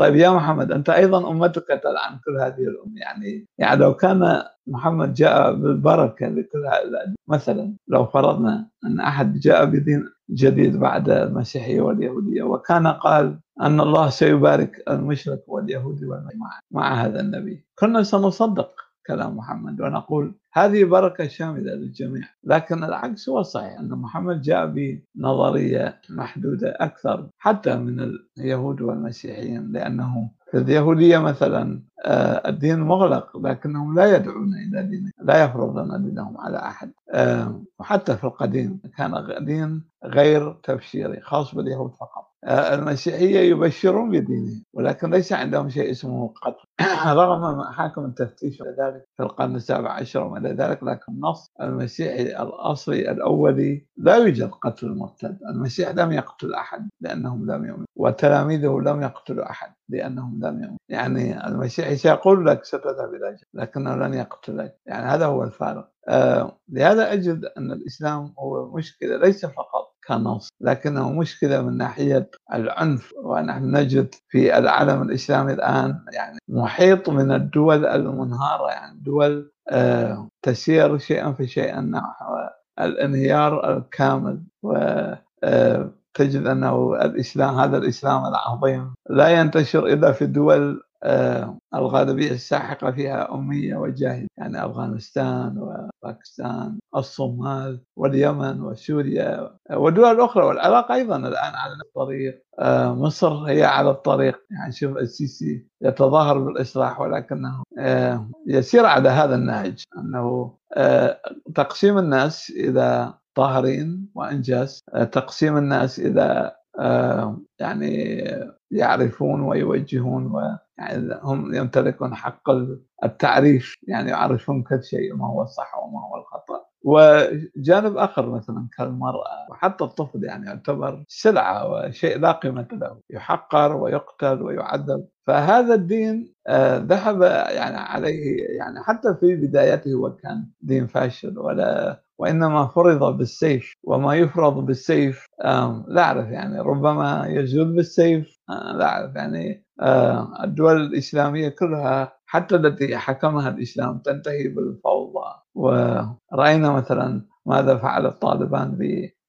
طيب يا محمد أنت أيضا أمتك تلعن كل هذه الامه يعني يعني لو كان محمد جاء بالبركة لكل مثلا لو فرضنا أن أحد جاء بدين جديد بعد المسيحية واليهودية وكان قال أن الله سيبارك المشرك واليهودي مع, مع هذا النبي كنا سنصدق. كلام محمد. ونقول هذه بركة شاملة للجميع. لكن العكس هو صحيح أن محمد جاء بنظرية محدودة أكثر حتى من اليهود والمسيحيين لأنه في اليهودية مثلا آه، الدين مغلق لكنهم لا يدعون إلى دين لا يفرضون دينهم على أحد. آه، وحتى في القديم كان دين غير تبشيري خاص باليهود فقط. المسيحية يبشرون بدينهم ولكن ليس عندهم شيء اسمه قتل رغم محاكم التفتيش ذلك في القرن السابع عشر وما إلى ذلك لكن النص المسيحي الأصلي الأولي لا يوجد قتل المرتد. المسيح لم يقتل أحد لأنهم لم يؤمنوا وتلاميذه لم يقتلوا أحد لأنهم لم يؤمنوا. يعني المسيحي سيقول لك ستذهب إلى لكنه لن يقتلك يعني هذا هو الفارق. آه لهذا أجد أن الإسلام هو مشكلة ليس فقط كنص. لكنه مشكلة من ناحية العنف ونحن نجد في العالم الإسلامي الآن يعني محيط من الدول المنهارة يعني دول آه، تسير شيئا فشيئا نحو الانهيار الكامل وتجد آه، أنه الإسلام هذا الإسلام العظيم لا ينتشر إلا في آه، الغالبية الساحقة فيها أمية وجاهلية يعني أفغانستان وباكستان الصومال واليمن وسوريا ودول أخرى والعراق أيضا الآن على الطريق. آه، مصر هي على الطريق. يعني شوف السيسي يتظاهر بالإصلاح ولكنه آه، يسير على هذا النهج أنه تقسيم الناس إلى طاهرين وأنجاز. تقسيم الناس إلى يعني يعرفون ويوجهون يعني هم يمتلكون حق التعريف يعني يعرفون كل شيء ما هو الصح وما هو الخطأ. وجانب آخر مثلا كالمرأة وحتى الطفل يعني يعتبر سلعة وشيء لا قيمة له يحقر ويقتل ويعذب. فهذا الدين آه، ذهب يعني عليه يعني حتى في بدايته وكان دين فاشل ولا وإنما فرض بالسيف. وما يفرض بالسيف لا أعرف يعني ربما يزول بالسيف آه، لا أعرف يعني الدول الإسلامية كلها حتى التي حكمها الإسلام تنتهي بالفوضى. ورأينا مثلا ماذا فعل الطالبان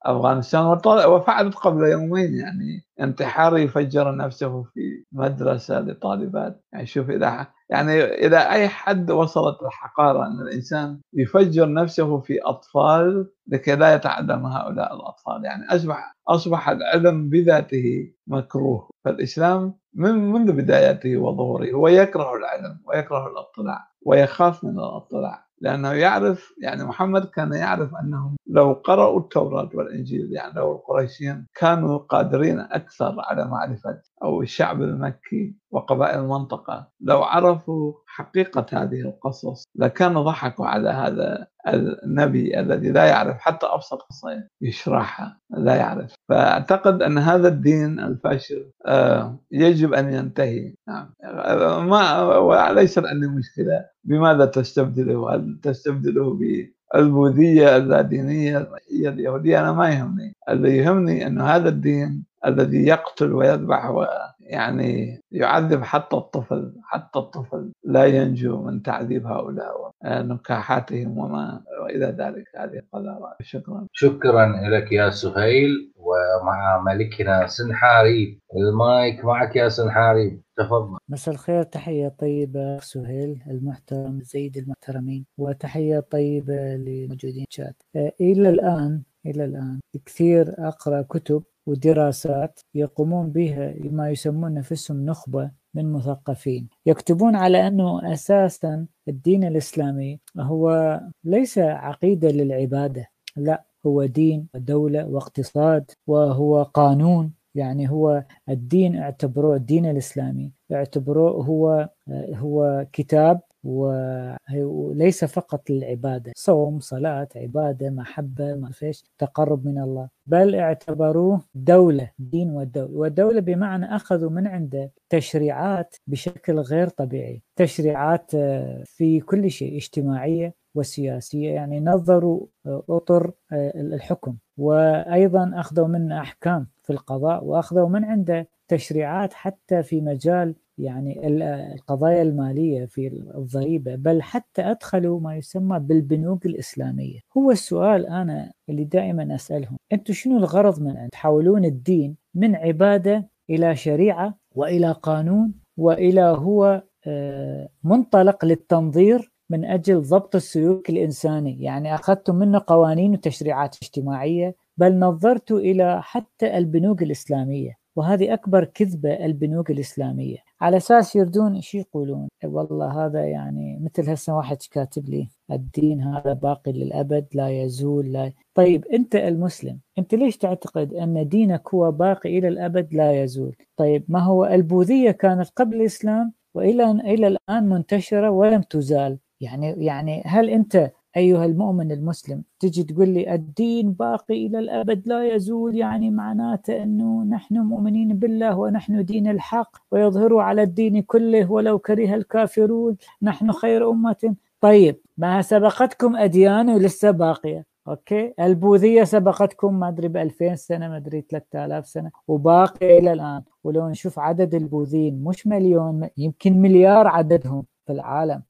بأفغانستان وفعلت قبل يومين يعني انتحار يفجر نفسه في مدرسة لطالبات. يعني شوف إذا يعني إلى أي حد وصلت الحقارة أن الإنسان يفجر نفسه في أطفال لكي لا يتعلم هؤلاء الأطفال يعني أصبح أصبح العلم بذاته مكروه. فالإسلام من منذ بدايته وظهوره هو يكره العلم ويكره الاطلاع ويخاف من الاطلاع. لأنه يعرف يعني محمد كان يعرف أنهم لو قرأوا التوراة والإنجيل يعني لو القريشيين كانوا قادرين أكثر على معرفة أو الشعب المكي وقبائل المنطقة لو عرفوا حقيقة هذه القصص لكانوا ضحكوا على هذا النبي الذي لا يعرف حتى أبسط قصة يشرحها لا يعرف. فأعتقد أن هذا الدين الفاشل آه، يجب أن ينتهي. نعم. ما وليس عندي مشكلة. بماذا تستبدله؟ هل تستبدله بالبوذية اللادينية اليهودية؟ أنا ما يهمني. اللي يهمني أن هذا الدين الذي يقتل ويذبح يعني يعذب حتى الطفل حتى الطفل لا ينجو من تعذيب هؤلاء ونكاحاتهم وما وإلى ذلك. هذه القذارات شكرا. شكرا لك يا سهيل. ومع ملكنا سنحاري المايك معك يا سنحاري. تفضل. مساء الخير. تحية طيبة سهيل المحترم زيد المحترمين. وتحية طيبة للموجودين شات إلى الآن إلى الآن كثير أقرأ كتب ودراسات يقومون بها ما يسمون نفسهم نخبة من مثقفين. يكتبون على أنه أساسا الدين الإسلامي هو ليس عقيدة للعبادة لا هو دين ودولة واقتصاد وهو قانون يعني هو الدين اعتبروه الدين الإسلامي اعتبروه هو هو كتاب وليس فقط للعبادة. صوم صلاة عبادة محبة ما فيش تقرب من الله. بل اعتبروه دولة دين والدولة والدولة بمعنى أخذوا من عنده تشريعات بشكل غير طبيعي. تشريعات في كل شيء اجتماعية وسياسية. يعني نظروا أطر الحكم. وأيضا أخذوا منه أحكام في القضاء وأخذوا من عنده تشريعات حتى في مجال يعني القضايا المالية في الضريبة بل حتى أدخلوا ما يسمى بالبنوك الإسلامية. هو السؤال أنا اللي دائما أسألهم أنتم شنو الغرض من أن تحولون الدين من عبادة إلى شريعة وإلى قانون وإلى هو منطلق للتنظير من أجل ضبط السلوك الإنساني. يعني أخذتم منه قوانين وتشريعات اجتماعية بل نظرت إلى حتى البنوك الإسلامية وهذه أكبر كذبة البنوك الإسلامية. على أساس يردون إيش يقولون؟ والله هذا يعني مثل هسه واحد كاتب لي الدين هذا باقي للأبد لا يزول لا طيب أنت المسلم أنت ليش تعتقد أن دينك هو باقي إلى الأبد لا يزول؟ طيب ما هو البوذية كانت قبل الإسلام وإلى إلى الآن منتشرة ولم تزال؟ يعني يعني هل أنت أيها المؤمن المسلم تجي تقول لي الدين باقي إلى الأبد لا يزول؟ يعني معناته أنه نحن مؤمنين بالله ونحن دين الحق ويظهروا على الدين كله ولو كره الكافرون. نحن خير أمة. طيب ما سبقتكم أديان ولسه باقية. أوكي؟ البوذية سبقتكم ما أدري ب 2000 سنة ما أدري 3000 سنة وباقي إلى الآن. ولو نشوف عدد البوذيين مش مليون يمكن مليار عددهم في العالم.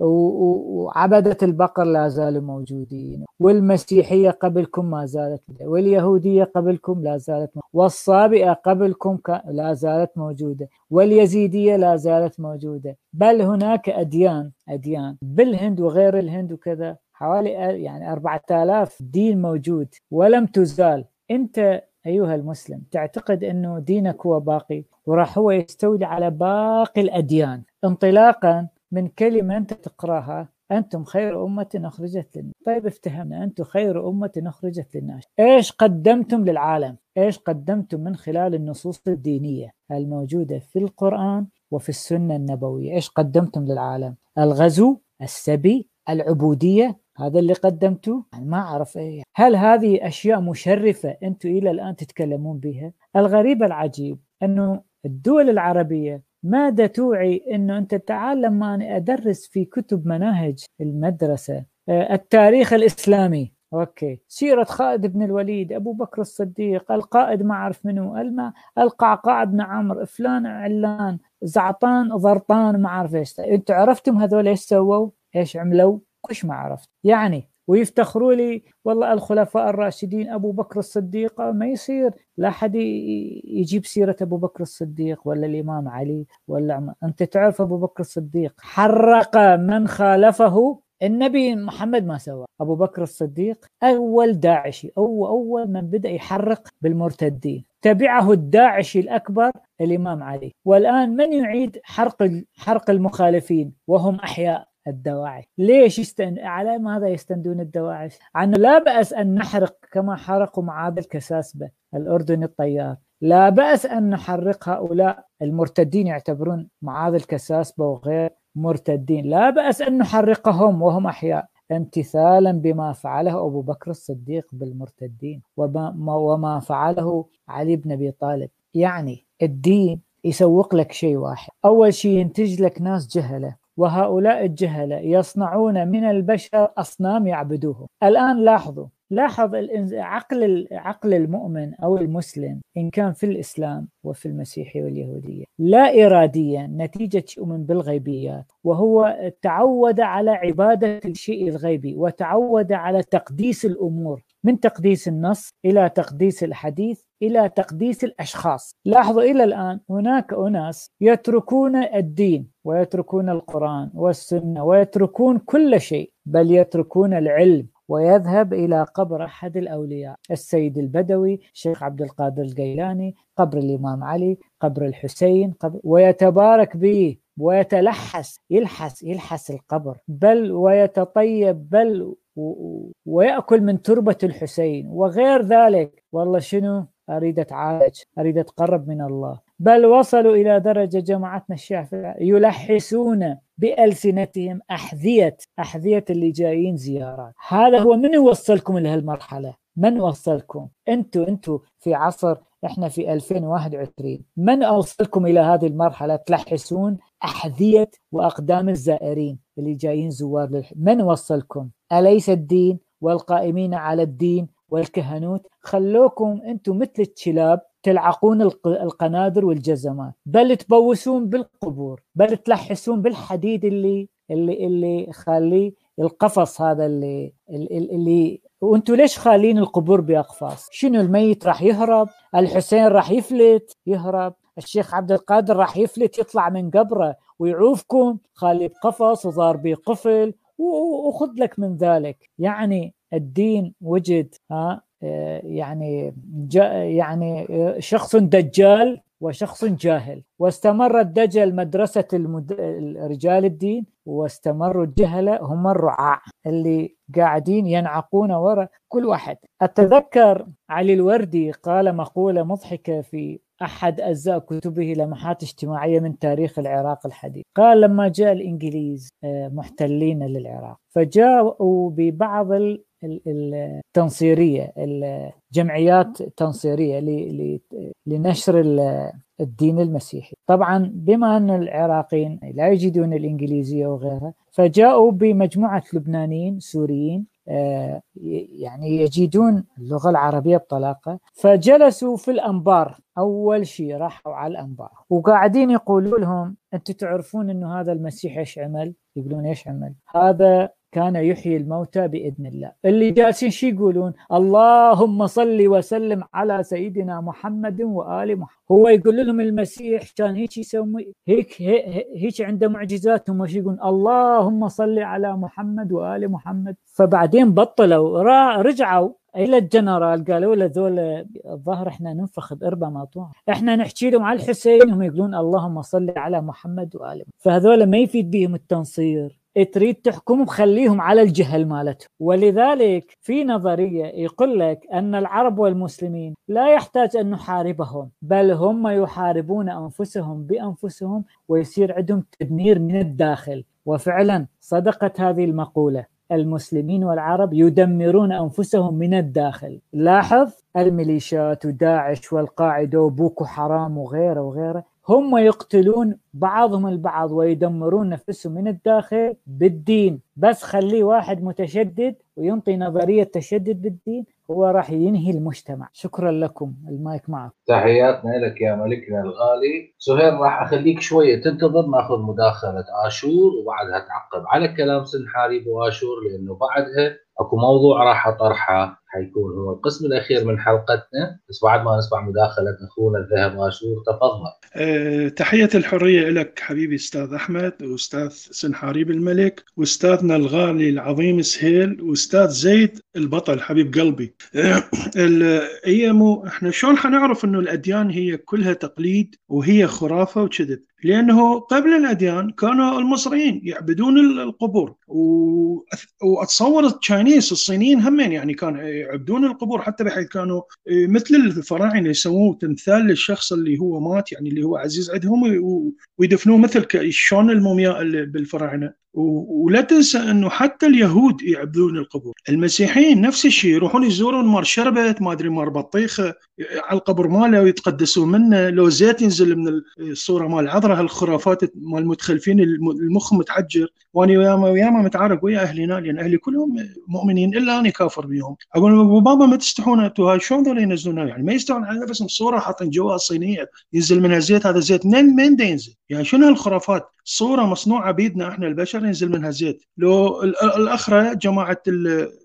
وعبدة البقر لا زالوا موجودين والمسيحية قبلكم ما زالت واليهودية قبلكم لا زالت موجودة والصابئة قبلكم لا زالت موجودة واليزيدية لا زالت موجودة. بل هناك أديان أديان بالهند وغير الهند وكذا حوالي يعني 4000 دين موجود ولم تزال. أنت أيها المسلم تعتقد أنه دينك هو باقي وراح هو يستولي على باقي الأديان انطلاقا من كلمة أنت تقرأها أنتم خير أمة أخرجت للناس. طيب افتهمنا أنتم خير أمة أخرجت للناس. إيش قدمتم للعالم؟ إيش قدمتم من خلال النصوص الدينية الموجودة في القرآن وفي السنة النبوية؟ إيش قدمتم للعالم؟ الغزو السبي العبودية هذا اللي قدمته يعني ما أعرف إيه. هل هذه أشياء مشرفة أنتم إلى الآن تتكلمون بها؟ الغريب العجيب أنه الدول العربية ماذا توعي إنه أنت تعال لما أنا أدرس في كتب مناهج المدرسة؟ التاريخ الإسلامي. أوكي. سيرة خالد بن الوليد أبو بكر الصديق القائد ما أعرف منو الما القعقاع بن عمرو فلان علان زعطان ضرطان ما أعرف إيش. أنتم عرفتم هذول إيش سووا؟ إيش عملوا؟ كش ما عرفت. يعني ويفتخروا لي والله الخلفاء الراشدين أبو بكر الصديق ما يصير. لا حد يجيب سيرة أبو بكر الصديق ولا الإمام علي ولا. أنت تعرف أبو بكر الصديق. حرق من خالفه النبي محمد ما سوى أبو بكر الصديق أول داعشي أو أول من بدأ يحرق بالمرتدين. تبعه الداعشي الأكبر الإمام علي. والآن من يعيد حرق حرق المخالفين؟ وهم أحياء. الدواعش ليش يستن... على ماذا يستندون الدواعش عنه لا بأس أن نحرق كما حرقوا معاذ الكساسبة الأردني الطيار. لا بأس أن نحرق هؤلاء المرتدين يعتبرون معاذ الكساسبة وغير مرتدين. لا بأس أن نحرقهم وهم أحياء امتثالا بما فعله أبو بكر الصديق بالمرتدين وما, وما فعله علي بن أبي طالب. يعني الدين يسوق لك شيء واحد. أول شيء ينتج لك ناس جهلة. وهؤلاء الجهلة يصنعون من البشر أصنام يعبدوهم. الآن لاحظوا لاحظ عقل عقل المؤمن أو المسلم إن كان في الإسلام وفي المسيحيه واليهودية لا اراديا نتيجة يؤمن بالغيبيات وهو تعود على عبادة الشيء الغيبي وتعود على تقديس الأمور. من تقديس النص إلى تقديس الحديث إلى تقديس الأشخاص. لاحظوا إلى الآن هناك أناس يتركون الدين ويتركون القرآن والسنة ويتركون كل شيء بل يتركون العلم. ويذهب إلى قبر أحد الأولياء السيد البدوي الشيخ عبد القادر الجيلاني قبر الإمام علي قبر الحسين قبر ويتبارك به ويتلحس يلحس يلحس القبر. بل ويتطيب بل ويأكل من تربة الحسين. وغير ذلك والله شنو؟ أريد أتعالج أريد أتقرب من الله. بل وصلوا إلى درجة جماعتنا الشيعة يلحسون بألسنتهم أحذية أحذية اللي جايين زيارات. هذا هو من يوصلكم لهالمرحلة؟ من وصلكم؟ أنتوا أنتوا في عصر إحنا في 2021 من أوصلكم إلى هذه المرحلة تلحسون أحذية وأقدام الزائرين اللي جايين زوار للح... من وصلكم؟ أليس الدين والقائمين على الدين والكهنوت؟ خلوكم أنتم مثل الكلاب تلعقون القنادر والجزمات بل تبوسون بالقبور بل تلحسون بالحديد اللي اللي اللي خالي القفص هذا اللي اللي, وأنتم ليش خالين القبور بأقفاص؟ شنو الميت راح يهرب؟ الحسين راح يفلت يهرب، الشيخ عبد القادر راح يفلت يطلع من قبره ويعوفكم. خالي بقفص وضار بقفل وخذ لك من ذلك، يعني الدين وجد ها يعني يعني شخص دجال وشخص جاهل. واستمر الدجل مدرسة المد... رجال الدين واستمروا الجهلة هم الرعاع اللي قاعدين ينعقون وراء كل واحد. أتذكر علي الوردي قال مقولة مضحكة في أحد أجزاء كتبه لمحات اجتماعية من تاريخ العراق الحديث. قال لما جاء الإنجليز محتلين للعراق فجاءوا ببعض التنصيريه الجمعيات التنصيريه لنشر الدين المسيحي. طبعا بما أن العراقيين لا يجدون الإنجليزية وغيرها فجاءوا بمجموعة لبنانيين سوريين آه، يعني يجيدون اللغة العربية بطلاقة فجلسوا في الأنبار أول شيء راحوا على الأنبار. وقاعدين يقولوا لهم أنتم تعرفون أنه هذا المسيح إيش عمل؟ يقولون إيش عمل؟ هذا كان يحيي الموتى بإذن الله. اللي جالسين شو يقولون؟ اللهم صل وسلم على سيدنا محمد وآل محمد هو يقول لهم المسيح كان هيك يسوي هيك هيك عنده معجزات. هم يقولون؟ اللهم صل على محمد وآل محمد. فبعدين بطلوا. رجعوا إلى الجنرال. قالوا له ذول الظهر إحنا ننفخ باربع مطوع إحنا نحكي لهم على الحسين. هم يقولون اللهم صل على محمد وآل فهذول ما يفيد بهم التنصير. تريد تحكم خليهم على الجهل مالتهم ولذلك في نظرية يقول لك أن العرب والمسلمين لا يحتاج أن نحاربهم بل هم يحاربون أنفسهم بأنفسهم ويصير عندهم تدمير من الداخل. وفعلا صدقت هذه المقولة. المسلمين والعرب يدمرون أنفسهم من الداخل. لاحظ؟ الميليشيات وداعش والقاعدة وبوكو حرام وغيره وغيره. هم يقتلون بعضهم البعض ويدمرون نفسهم من الداخل بالدين. بس خليه واحد متشدد وينطي نظرية تشدد بالدين هو راح ينهي المجتمع. شكرا لكم. المايك معك. تحياتنا لك يا ملكنا الغالي. سهير راح أخليك شوية تنتظر ناخذ مداخلة آشور وبعدها تعقب. على كلام سنحارب وآشور لأنه بعدها أكو موضوع راح أطرحه. حيكون هو القسم الأخير من حلقتنا بس بعد ما نسمع مداخلة أخونا الذهب اشور تفضل. أه تحية الحرية لك حبيبي أستاذ أحمد وأستاذ سنحاريب الملك وأستاذنا الغالي العظيم سهيل وأستاذ زيد البطل حبيب قلبي. أه هي مو إحنا شلون حنعرف إنه الأديان هي كلها تقليد وهي خرافة وكذب؟ لأنه قبل الأديان كانوا المصريين يعبدون القبور وأتصور التشاينيز الصينيين همين يعني كانوا يعبدون القبور حتى بحيث كانوا مثل الفراعنة يسوون تمثال للشخص اللي هو مات يعني اللي هو عزيز عندهم ويدفنوه مثل شلون المومياء بالفراعنة. ولا تنسى أنه حتى اليهود يعبدون القبور. المسيحيين نفس الشيء يروحون يزورون مار شربت ما أدري مار بطيخه على القبر ماله ويتقدسون منه. لو زيت ينزل من الصورة مال العذراء هالخرافات مال المتخلفين المخ متحجر. وأنا وياما وياما متعارك ويا أهلي لأن أهلي كلهم مؤمنين إلا أنا كافر بيهم أقول بابا ما تستحون أنتم هاي شلون ذول ينزلون يعني ما يستحون على نفسهم صورة حاطين جواها صينية ينزل منها زيت هذا زيت من من ينزل يعني شنو هالخرافات؟ صورة مصنوعة بيدنا إحنا البشر ينزل منها زيت. لو الاخره جماعة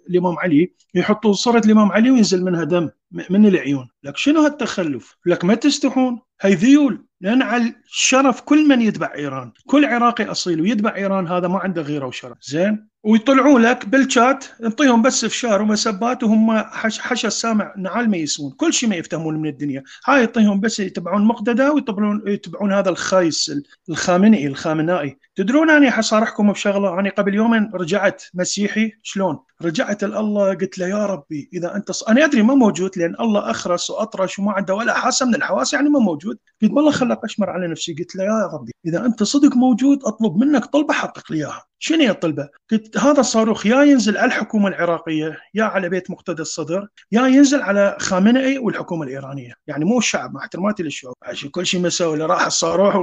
الإمام علي يحطوا صورة الإمام علي وينزل منها دم من العيون. لك شنو هالتخلف؟ لك ما تستحون. هي ذيول. لأن على شرف كل من يتبع إيران. كل عراقي أصيل ويتبع إيران هذا ما عنده غيره وشرف. زين؟ ويطلعوا لك بالشات انطيهم بس فشار ومسبات وهم حش, حش السامع نعال ما يسمون. كل شيء ما يفتهمون من الدنيا. هاي يعطيهم بس يتبعون مقتدى ويتبعون يتبعون هذا الخايس الخامنئي الخامنائي تدرون أني حصارحكم بشغلة؟ أني قبل يومين رجعت مسيحي. شلون؟ رجعت الله قلت له يا ربي إذا أنت ص... أنا أدري ما موجود لأن الله أخرس وأطرش وما عنده ولا حاسه من الحواس يعني ما موجود. قلت والله خلق أشمر على نفسي؟ قلت له يا ربي إذا أنت صدق موجود أطلب منك طلبة حقق لي إياها. شنو هي الطلبة؟ قلت هذا الصاروخ يا ينزل على الحكومة العراقية يا على بيت مقتدى الصدر يا ينزل على خامنئي والحكومة الإيرانية، يعني مو الشعب مع احتراماتي للشعوب، كل شيء مسوي راح الصاروخ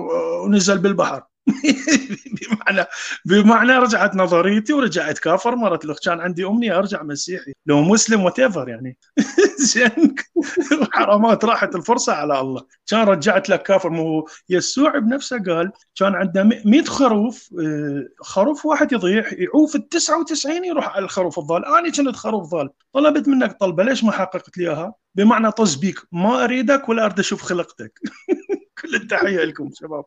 ونزل بالبحر. بمعنى بمعنى رجعت نظريتي ورجعت كافر مرت له كان عندي أمنية أرجع مسيحي. لو مسلم وات يعني. حرامات راحت الفرصة على الله. كان رجعت لك كافر. مو يسوع بنفسه قال كان عنده 100 خروف آه، خروف واحد يضيع يعوف ال 99 يروح على الخروف الضال. أنا كنت خروف ضال. طلبت منك طلبة ليش ما حققت لي إياها؟ بمعنى طز بيك. ما أريدك ولا أريد أشوف خلقتك. كل التحية لكم شباب.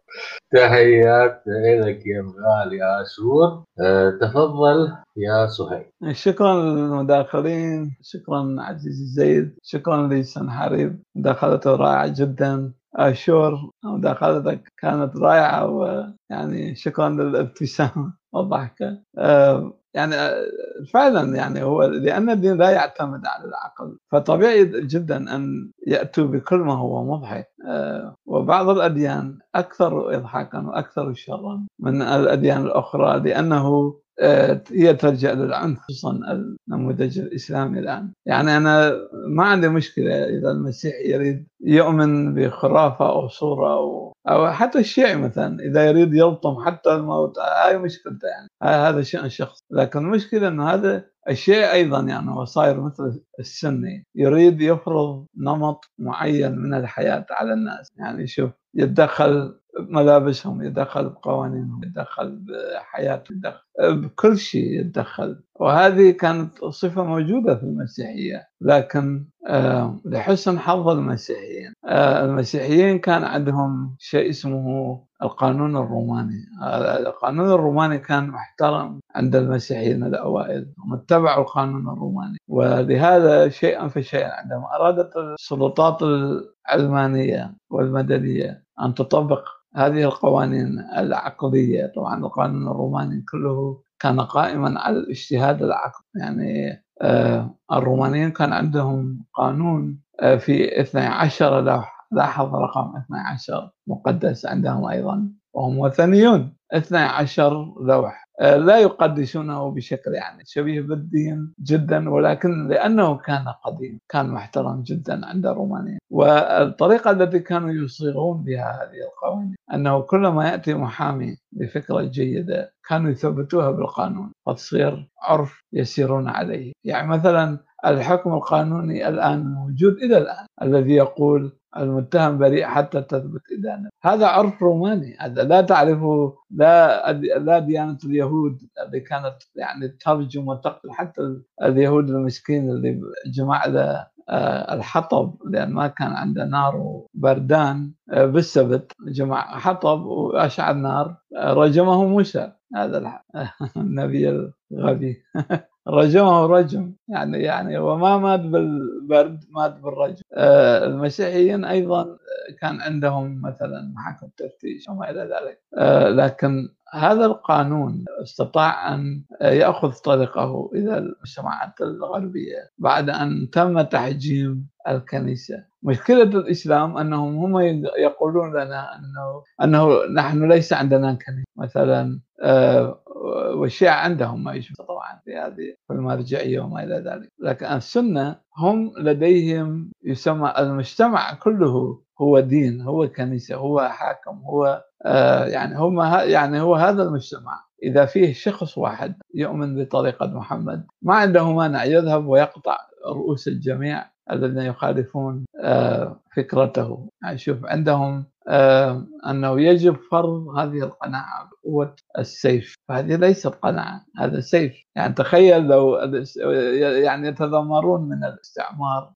تحيات لك يا غالي اشور أه تفضل يا سهيل. شكرا للمداخلين شكرا عزيزي زيد شكرا لسن حريب مداخلته رائعة جدا. اشور مداخلتك كانت رائعة ويعني شكرا للابتسامة. والضحكة. أه يعني فعلا يعني هو لأن الدين لا يعتمد على العقل فطبيعي جدا أن يأتوا بكل ما هو مضحك آه، وبعض الأديان أكثر اضحاكا وأكثر شرا من الأديان الأخرى لأنه آه، هي تلجا للعنف خصوصا النموذج الإسلامي الآن. يعني أنا ما عندي مشكلة إذا المسيح يريد يؤمن بخرافة أو صورة أو أو حتى الشيعي مثلا إذا يريد يلطم حتى الموت هاي مشكلته يعني. هذا شأن شخص. لكن المشكلة إنه هذا الشيء أيضا يعني هو صاير مثل السني يريد يفرض نمط معين من الحياة على الناس. يعني شوف يتدخل ملابسهم يتدخل بقوانينهم يتدخل بحياتهم يتدخل بكل شيء يتدخل وهذه كانت صفة موجودة في المسيحية لكن آه، لحسن حظ المسيحيين. آه، المسيحيين كان عندهم شيء اسمه القانون الروماني. القانون الروماني كان محترم عند المسيحيين الأوائل هم اتبعوا القانون الروماني. ولهذا شيئا فشيئا عندما أرادت السلطات العلمانية والمدنية أن تطبق هذه القوانين العقدية طبعا القانون الروماني كله كان قائما على الاجتهاد العقدي يعني آه، الرومانيين كان عندهم قانون آه، في 12 لوحة لاحظ رقم 12 مقدس عندهم أيضا وهم وثنيون. 12 لوح. لا يقدسونه بشكل يعني شبيه بالدين جدا ولكن لأنه كان قديم كان محترم جدا عند الرومانيين والطريقة التي كانوا يصيغون بها هذه القوانين أنه كلما يأتي محامي بفكره جيدة كانوا يثبتوها بالقانون فتصير عرف يسيرون عليه. يعني مثلا الحكم القانوني الآن موجود إلى الآن الذي يقول المتهم بريء حتى تثبت إدانته هذا عرف روماني هذا لا تعرفه لا لا ديانة اليهود اللي كانت يعني ترجم وتقتل حتى اليهود المسكين اللي جمع له آه، الحطب لأن ما كان عنده نار وبردان آه، بالسبت جمع حطب وأشعل نار آه، رجمه موسى هذا النبي الغبي. رجمه رجم. يعني يعني وما مات بالبرد مات بالرجم. آه المسيحيين أيضا كان عندهم مثلا محاكم تفتيش وما إلى ذلك. آه لكن هذا القانون استطاع أن يأخذ طريقه إلى المجتمعات الغربية بعد أن تم تحجيم الكنيسة. مشكلة الإسلام أنهم هم يقولون لنا انه أنه نحن ليس عندنا كنيسة. مثلا آه، والشيعة عندهم ما يشبه طبعا في هذه المرجعية وما إلى ذلك. لكن السنة هم لديهم يسمى المجتمع كله هو دين هو كنيسة هو حاكم هو آه يعني هم يعني هو هذا المجتمع. إذا فيه شخص واحد يؤمن بطريقة محمد ما عنده مانع يذهب ويقطع رؤوس الجميع الذين يخالفون آه، فكرته. يعني شوف عندهم آه، أنه يجب فرض هذه القناعة بقوة السيف. فهذه ليست قناعة هذا سيف. يعني تخيل لو يعني يتذمرون من الاستعمار.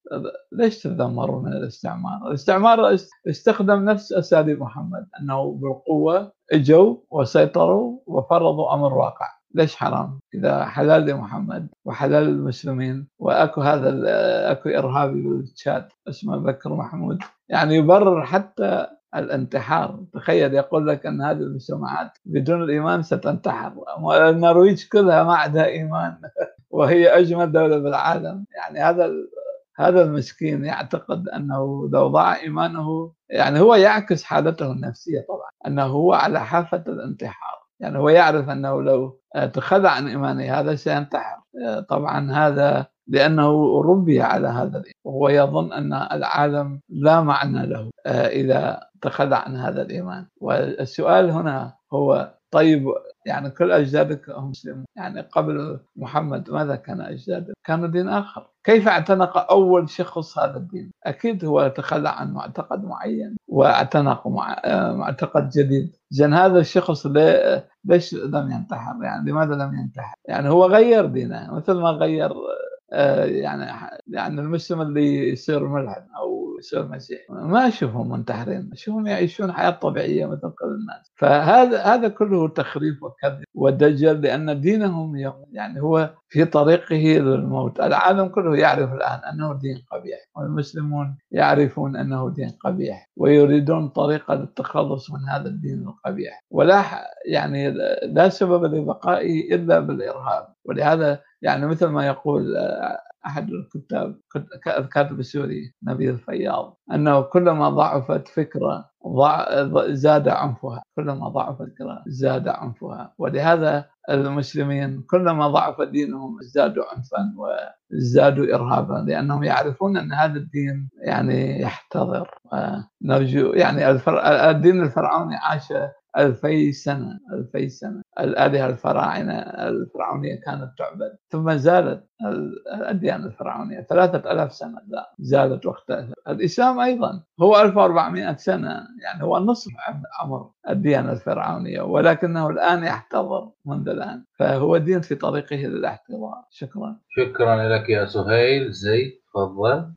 ليش تتذمرون من الاستعمار؟ الاستعمار استخدم نفس أساليب محمد أنه بالقوة إجوا وسيطروا وفرضوا أمر واقع. ليش حرام؟ إذا حلال لمحمد وحلال للمسلمين وأكو هذا أكو إرهابي بالتشات اسمه بكر محمود يعني يبرر حتى الانتحار. تخيل يقول لك أن هذه المجتمعات بدون الإيمان ستنتحر. النرويج كلها ما عندها إيمان وهي أجمل دولة بالعالم. يعني هذا هذا المسكين يعتقد أنه لو ضاع إيمانه يعني هو يعكس حالته النفسية طبعا أنه هو على حافة الانتحار. يعني هو يعرف أنه لو تخلى عن ايمانه هذا سينتحر. طبعا هذا لأنه ربي على هذا وهو يظن أن العالم لا معنى له إذا تخلى عن هذا الإيمان. والسؤال هنا هو طيب يعني كل أجدادك هم مسلمون يعني قبل محمد ماذا كان اجدادك؟ كانوا دين آخر كيف اعتنق أول شخص هذا الدين؟ أكيد هو تخلى عن معتقد معين واعتنق مع معتقد جديد زين هذا الشخص ليش لم ينتحر؟ يعني لماذا لم ينتحر؟ يعني هو غير دينه مثل ما غير آه، يعني يعني المسلم اللي يصير ملحد أو يصير مسيحي ما أشوفهم منتحرين أشوفهم يعيشون حياة طبيعية مثل كل الناس. فهذا هذا كله تخريف وكذب ودجل لأن دينهم يعني هو في طريقه للموت. العالم كله يعرف الآن أنه دين قبيح والمسلمون يعرفون أنه دين قبيح ويريدون طريقة للتخلص من هذا الدين القبيح. ولا يعني لا سبب لبقائه إلا بالإرهاب. ولهذا يعني مثل ما يقول أحد الكتاب الكاتب السوري نبيل الفياض أنه كلما ضعفت فكرة زاد عنفها كلما ضعفت فكرة زاد عنفها. ولهذا المسلمين كلما ضعف دينهم ازدادوا عنفا وازدادوا ارهابا لأنهم يعرفون أن هذا الدين يعني يحتضر. نرجو يعني الدين الفرعوني عاش ألفي سنة ألفي سنة. الآلهة الفراعنة الفرعونية كانت تعبد ثم زالت الأديان الفرعونية ثلاثة ألاف سنة لا زالت واختلفت الإسلام أيضا هو 1400 سنة يعني هو نصف عمر الديانة الفرعونية ولكنه الآن يحتضر منذ الآن. فهو دين في طريقه للاحتضار. شكرا. شكرا لك يا سهيل. زيد تفضل.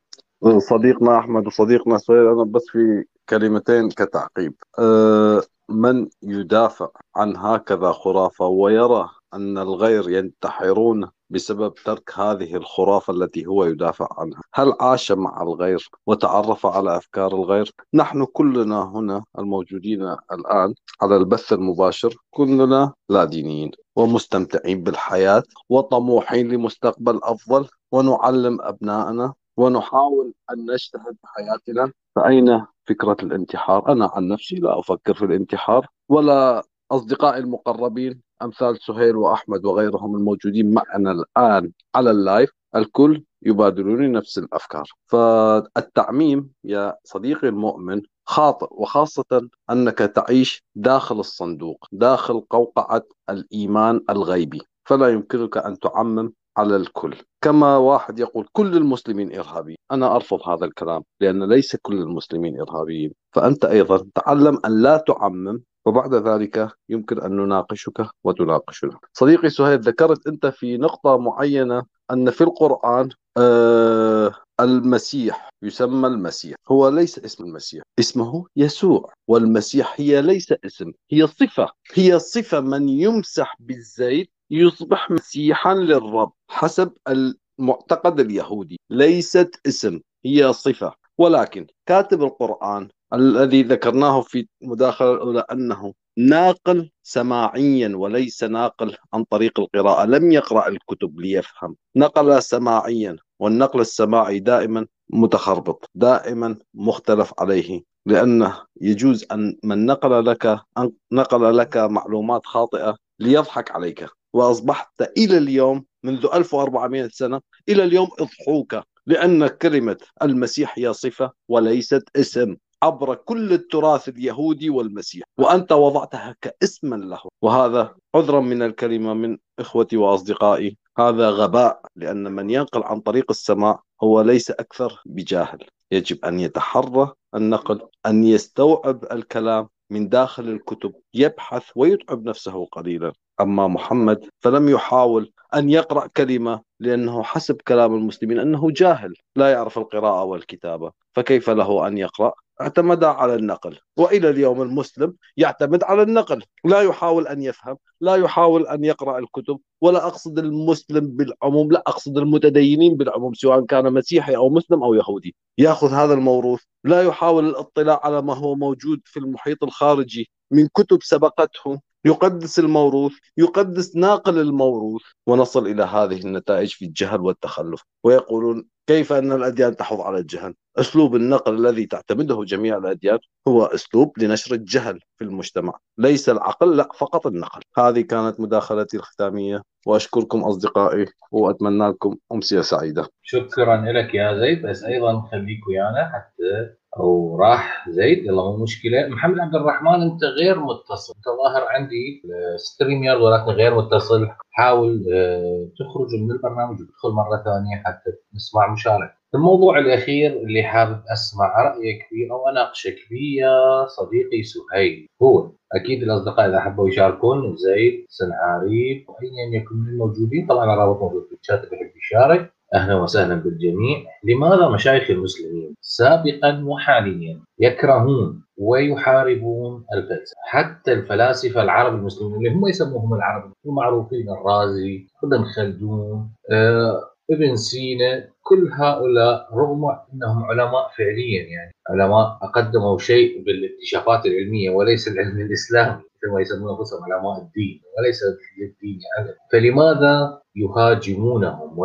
صديقنا أحمد وصديقنا سهيل أنا بس في كلمتين كتعقيب. أه من يدافع عن هكذا خرافة ويرى أن الغير ينتحرون بسبب ترك هذه الخرافة التي هو يدافع عنها. هل عاش مع الغير وتعرف على أفكار الغير؟ نحن كلنا هنا الموجودين الآن على البث المباشر كلنا لا دينيين ومستمتعين بالحياة وطموحين لمستقبل أفضل ونعلم أبنائنا ونحاول أن نجتهد بحياتنا. فأين فكرة الانتحار؟ أنا عن نفسي لا أفكر في الانتحار ولا أصدقائي المقربين أمثال سهيل وأحمد وغيرهم الموجودين معنا الآن على اللايف الكل يبادلوني نفس الأفكار. فالتعميم يا صديقي المؤمن خاطئ وخاصة أنك تعيش داخل الصندوق داخل قوقعة الإيمان الغيبي. فلا يمكنك أن تعمم على الكل. كما واحد يقول كل المسلمين إرهابيين. أنا أرفض هذا الكلام لأن ليس كل المسلمين إرهابيين. فأنت أيضا تعلم أن لا تعمم وبعد ذلك يمكن أن نناقشك وتناقشنا. صديقي سهيل ذكرت أنت في نقطة معينة أن في القرآن آه المسيح يسمى المسيح. هو ليس اسم المسيح اسمه يسوع. والمسيح هي ليس اسم هي صفة. هي صفة من يمسح بالزيت يصبح مسيحا للرب حسب المعتقد اليهودي. ليست اسم هي صفة. ولكن كاتب القرآن الذي ذكرناه في المداخلة الأولى أنه ناقل سماعيا وليس ناقل عن طريق القراءة. لم يقرأ الكتب ليفهم. نقل سماعيا والنقل السماعي دائما متخربط دائما مختلف عليه لأنه يجوز أن من نقل لك أن نقل لك معلومات خاطئة ليضحك عليك. وأصبحت إلى اليوم منذ 1400 سنة إلى اليوم أضحوك لأن كلمة المسيح هي صفة وليست اسم عبر كل التراث اليهودي والمسيح وأنت وضعتها كاسما له. وهذا عذرا من الكلمة من إخوتي وأصدقائي هذا غباء لأن من ينقل عن طريق السماع هو ليس أكثر بجاهل. يجب أن يتحرى النقل أن يستوعب الكلام من داخل الكتب يبحث ويتعب نفسه قليلا. أما محمد فلم يحاول أن يقرأ كلمة لأنه حسب كلام المسلمين أنه جاهل لا يعرف القراءة والكتابة فكيف له أن يقرأ؟ اعتمد على النقل وإلى اليوم المسلم يعتمد على النقل لا يحاول أن يفهم لا يحاول أن يقرأ الكتب ولا أقصد المسلم بالعموم لا أقصد المتدينين بالعموم سواء كان مسيحي أو مسلم أو يهودي. يأخذ هذا الموروث لا يحاول الاطلاع على ما هو موجود في المحيط الخارجي من كتب سبقته. يقدس الموروث يقدس ناقل الموروث ونصل إلى هذه النتائج في الجهل والتخلف. ويقولون كيف أن الأديان تحض على الجهل؟ أسلوب النقل الذي تعتمده جميع الأديان هو أسلوب لنشر الجهل في المجتمع ليس العقل لا فقط النقل. هذه كانت مداخلتي الختامية. وأشكركم أصدقائي وأتمنى لكم أمسية سعيدة. شكرا لك يا زيد. بس أيضا خليك ويانا حتى أو راح زيد يلا مو مشكلة. محمد عبد الرحمن أنت غير متصل. أنت ظاهر عندي ستريم يارد ولكن غير متصل. حاول آه، تخرج من البرنامج وتدخل مرة ثانية حتى نسمع مشاركة. الموضوع الأخير اللي حابب أسمع رأيك فيه أو أناقشك فيه يا صديقي سهيل. هو أكيد الأصدقاء إذا حبوا يشاركون زيد سنعاريب وايا يكن من الموجودين طبعا الرابط موجود في الشات اللي يحب يشارك. أهلا وسهلا بالجميع. لماذا مشايخ المسلمين سابقا وحاليا يكرهون ويحاربون الفلسفة؟ حتى الفلاسفة العرب المسلمين اللي هم يسموهم العرب المعروفين الرازي ابن خلدون آه، ابن سينا كل هؤلاء رغم إنهم علماء فعليا يعني علماء قدموا شيء بالاكتشافات العلمية وليس العلم الإسلامي مثل ما يسمون أنفسهم علماء الدين وليس للدين علم فلماذا يهاجمونهم؟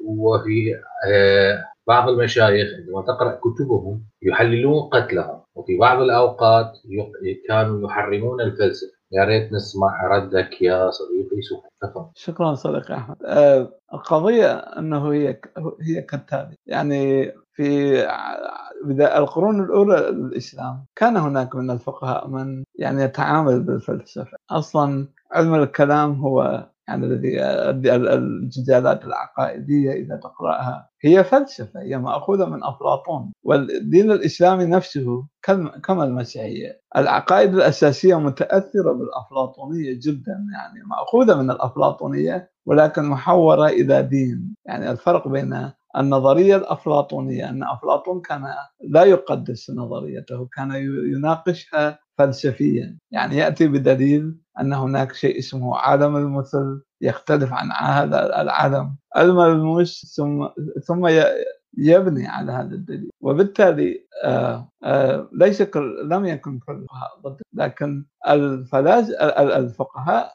وفي آه، بعض المشايخ عندما تقرأ كتبهم يحللون قتلهم وفي بعض الأوقات كانوا يحرمون الفلسفة. يا ريت نسمع ردك يا صديقي سهيل شكرا صديقي أحمد. آه، القضية إنه هي هي كالتالي. يعني في القرون الأولى للإسلام كان هناك من الفقهاء من يعني يتعامل بالفلسفة. أصلا علم الكلام هو يعني الجدالات العقائدية إذا تقرأها. هي فلسفة هي مأخوذة من أفلاطون. والدين الإسلامي نفسه كما المسيحية. العقائد الأساسية متأثرة بالأفلاطونية جدا يعني مأخوذة من الأفلاطونية ولكن محورة إلى دين. يعني الفرق بين النظرية الأفلاطونية أن أفلاطون كان لا يقدس نظريته كان يناقشها فلسفيا. يعني يأتي بدليل أن هناك شيء اسمه عالم المثل يختلف عن هذا العالم. الملموس ثم ثم يبني على هذا الدليل. وبالتالي آه، آه، ليس كل لم يكن كل الفقهاء ضد لكن الفقهاء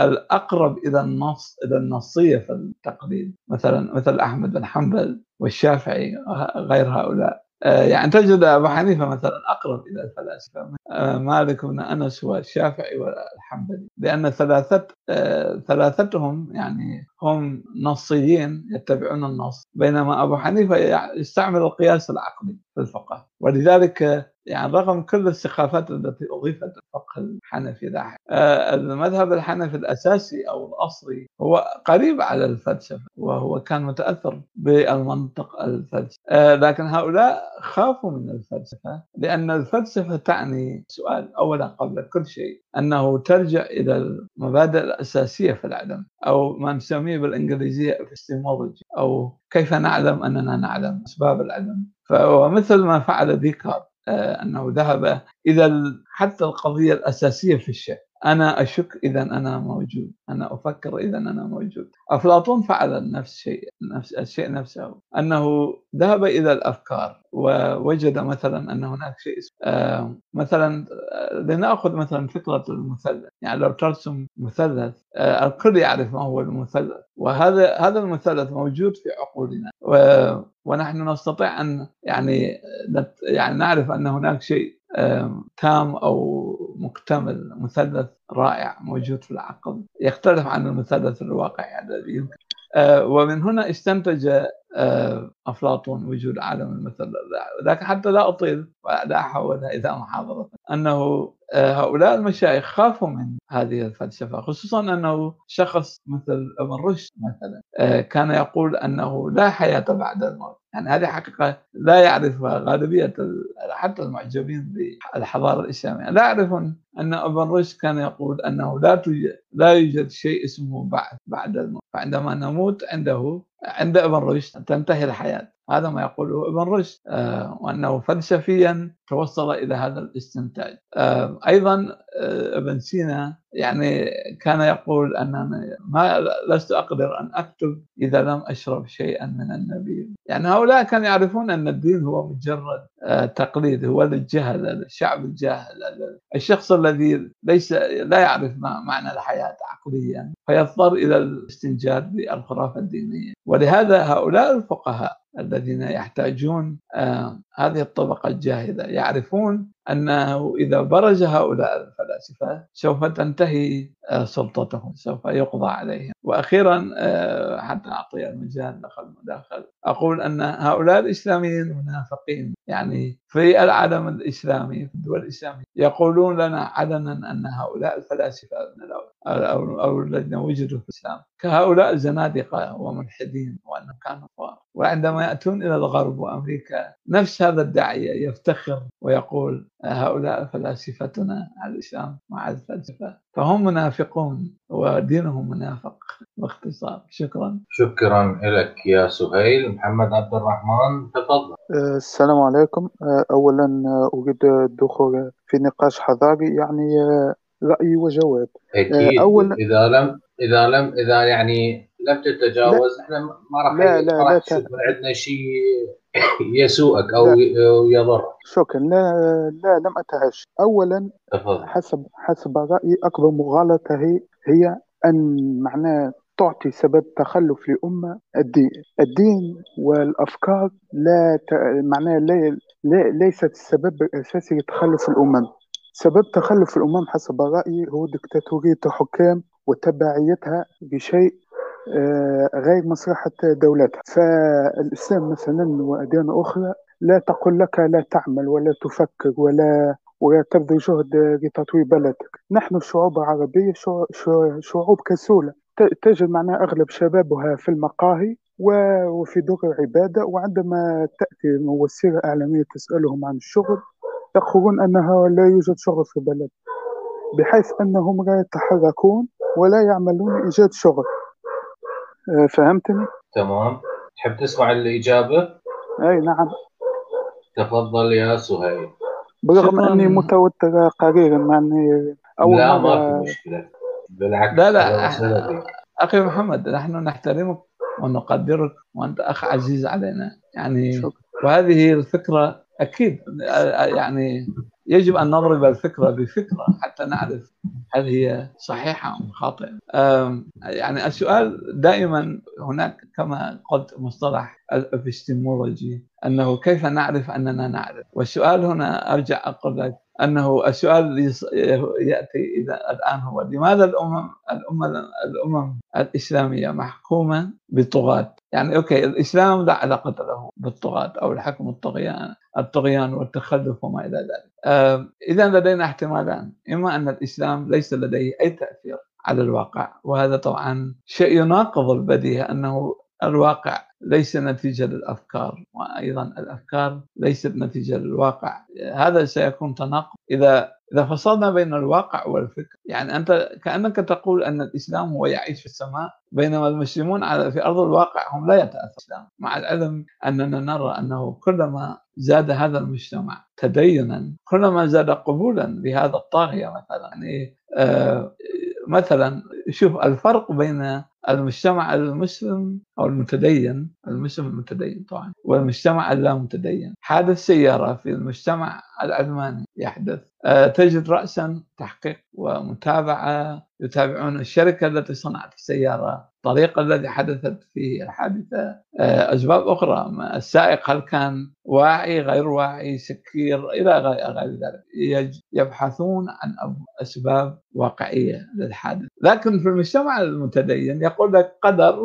الأقرب إلى النص إلى النصية في التقليد مثلا مثل أحمد بن حنبل والشافعي غير هؤلاء. يعني تجد أبو حنيفة مثلا أقرب إلى الفلاسفة. آه، مالك بن أنس والشافعي والحنبلي. لأن ثلاثة آه، ثلاثتهم يعني هم نصيين يتبعون النص. بينما أبو حنيفة يستعمل القياس العقلي في الفقه. ولذلك يعني رغم كل الثقافات التي أضيفت للفقه الحنفي لاحقا آه، المذهب الحنفي الأساسي أو الأصلي هو قريب على الفلسفة وهو كان متأثر بالمنطق الفلسفي. آه، لكن هؤلاء خافوا من الفلسفة لأن الفلسفة تعني سؤال اولا قبل كل شيء أنه ترجع إلى المبادئ الأساسية في العلم أو ما نسميه بالإنجليزية epistemology أو كيف نعلم أننا نعلم أسباب العلم. فمثل ما فعل ديكارت أنه ذهب. إلى حتى القضية الأساسية في الشيء أنا أشك إذا أنا موجود. أنا أفكر إذا أنا موجود. أفلاطون فعل نفس الشيء نفس الشيء نفسه. أنه ذهب إلى الأفكار ووجد مثلا أن هناك شيء آه مثلا آه، لنأخذ مثلا فكرة المثلث. يعني لو ترسم مثلث آه الكل يعرف ما هو المثلث. وهذا هذا المثلث موجود في عقولنا. ونحن نستطيع أن يعني يعني نعرف أن هناك شيء. تام أو مكتمل مثلث رائع موجود في العقل يختلف عن المثلث الواقعي الذي يمكن. آه، ومن هنا استنتج آه، أفلاطون وجود عالم المثلث. لكن حتى لا أطيل ولا احول إلى محاضرة. أنه آه، هؤلاء المشايخ خافوا من هذه الفلسفة خصوصا أنه شخص مثل ابن رشد مثلا كان يقول أنه لا حياة بعد الموت. يعني هذه حقيقة لا يعرفها غالبية حتى المعجبين بالحضارة الإسلامية. لا يعرفون أن ابن رشد كان يقول أنه لا توجد لا يوجد شيء اسمه بعد بعد الموت. فعندما نموت عنده عند ابن رشد تنتهي الحياة. هذا ما يقوله ابن رشد آه وأنه فلسفيا توصل إلى هذا الاستنتاج. آه أيضا آه ابن سينا يعني كان يقول أنني ما لست أقدر أن أكتب إذا لم أشرب شيئا من النبي يعني هؤلاء كانوا يعرفون أن الدين هو مجرد آه، تقليد هو للجهل الشعب الجاهل الشخص الذي ليس لا يعرف ما معنى الحياة عقليا فيضطر إلى الاستنجاد بالخرافة الدينية. ولهذا هؤلاء الفقهاء الذين يحتاجون آه، هذه الطبقة الجاهلة يعرفون أنه إذا برز هؤلاء الفلاسفة سوف تنتهي آه، سلطتهم سوف يقضى عليهم. وأخيرا آه، حتى أعطي المجال دخل أقول أن هؤلاء الإسلاميين منافقين يعني في العالم الإسلامي في الدول الإسلامية. يقولون لنا علنا أن هؤلاء الفلاسفة أو الذين وجدوا في الإسلام كهؤلاء زنادقة وملحدين وأنهم كانوا وعندما يأتون إلى الغرب وأمريكا نفس هذا الداعية يفتخر ويقول هؤلاء فلاسفتنا على الإسلام مع الفلسفة فهم منافقون. ودينهم منافق باختصار. شكرا. شكرا لك يا سهيل. محمد عبد الرحمن تفضل. أه، السلام عليكم. أه، أولا أريد الدخول في نقاش حضاري يعني أه، رأي وجواب أكيد. أولا إذا لم إذا لم إذا يعني لم تتجاوز لا. إحنا ما راح لا لا لا تشوف عندنا شيء يسوءك أو يضر شكرا. لا لا لم أتهش. اولا أفضل. حسب حسب رأيي اكبر مغالطه هي هي أن معناه تعطي سبب تخلف لأمة. الدين الدين والأفكار لا ت... معناها لا... لا... ليست السبب الأساسي لتخلف الأمم. سبب تخلف الأمم حسب رأيي هو دكتاتورية الحكام وتبعيتها بشيء آه، غير مصلحة دولتها. فالإسلام مثلا وأديان أخرى لا تقول لك لا تعمل ولا تفكر ولا ولا تبذل جهد لتطوير بلدك. نحن الشعوب العربية شعوب كسولة. تجد معنا أغلب شبابها في المقاهي وفي دور العبادة وعندما تأتي وسيلة إعلامية تسألهم عن الشغل يقولون أنها لا يوجد شغل في البلد بحيث أنهم لا يتحركون ولا يعملون إيجاد شغل. آه، فهمتني؟ تمام. تحب تسمع الإجابة؟ أي نعم. تفضل يا سهيل. برغم أني متوتر قليلا مع أني أول لا ما في مشكلة. بالعكس لا لا أخي محمد نحن نحترمك ونقدرك وأنت أخ عزيز علينا. يعني شكرا. وهذه الفكرة أكيد يعني يجب أن نضرب الفكرة بفكرة حتى نعرف هل هي صحيحة أم خاطئة. يعني السؤال دائما هناك كما قلت مصطلح الابستمولوجي أنه كيف نعرف أننا نعرف والسؤال هنا أرجع أقول لك أنه السؤال يأتي إذا الآن هو لماذا الامم الامم الأمم الإسلامية محكومة بالطغاة؟ يعني أوكي الإسلام لا علاقة له بالطغاة أو الحكم الطغيان الطغيان والتخلف وما إلى ذلك. إذا لدينا احتمالان، إما أن الإسلام ليس لديه أي تأثير على الواقع وهذا طبعا شيء يناقض البديهة أنه الواقع ليس نتيجة للأفكار وأيضا الأفكار ليست نتيجة للواقع. هذا سيكون تناقض. إذا إذا فصلنا بين الواقع والفكر يعني أنت كأنك تقول أن الإسلام هو يعيش في السماء بينما المسلمون على في أرض الواقع هم لا يتأثرون. مع العلم أننا نرى أنه كلما زاد هذا المجتمع تدينا كلما زاد قبولا لهذا الطاغية مثلا يعني آه مثلا شوف الفرق بين المجتمع المسلم أو المتدين المسلم المتدين طبعا والمجتمع اللا متدين حادث سياره في المجتمع العلماني يحدث. آه، تجد راسا تحقيق ومتابعة يتابعون الشركة التي صنعت السيارة الطريق الذي حدثت فيه الحادثة. آه، أسباب أخرى السائق هل كان واعي غير واعي سكير إلى غير ذلك. يبحثون عن أسباب واقعية للحادث. لكن في المجتمع المتدين يقول لك قدر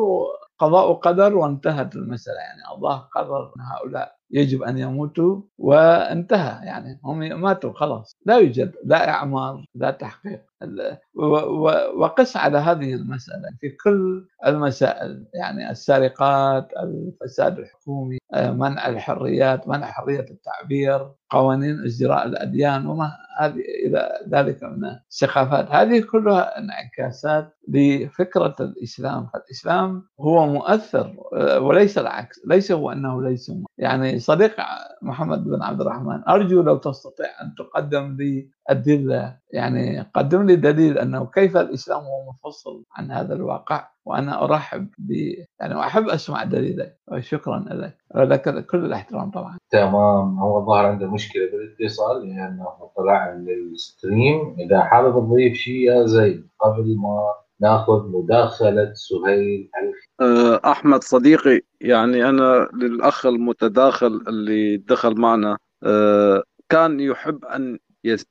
قضاء قدر وانتهت المسألة. يعني الله قرر هؤلاء يجب أن يموتوا وانتهى يعني هم ماتوا خلاص. لا يوجد لا إعمار لا تحقيق. وقس على هذه المسألة في كل المسائل يعني السرقات الفساد الحكومي منع الحريات منع حرية التعبير قوانين ازدراء الأديان وما هذه إلى ذلك من السخافات. هذه كلها انعكاسات لفكرة الإسلام. فالإسلام هو مؤثر وليس العكس ليس هو أنه ليس يعني صديق محمد بن عبد الرحمن أرجو لو تستطيع أن تقدم لي أدلة يعني قدم لي دليل أنه كيف الإسلام هو منفصل عن هذا الواقع وأنا أرحب ب يعني أحب أسمع دليلك وشكرا لك لك كل الاحترام طبعا. تمام هو ظهر عنده مشكلة بالاتصال لأنه طلع من الستريم إذا حابب تضيف شيء يا زيد قبل ما ناخذ مداخلة سهيل أه، أحمد صديقي يعني أنا للأخ المتداخل اللي دخل معنا أه، كان يحب أن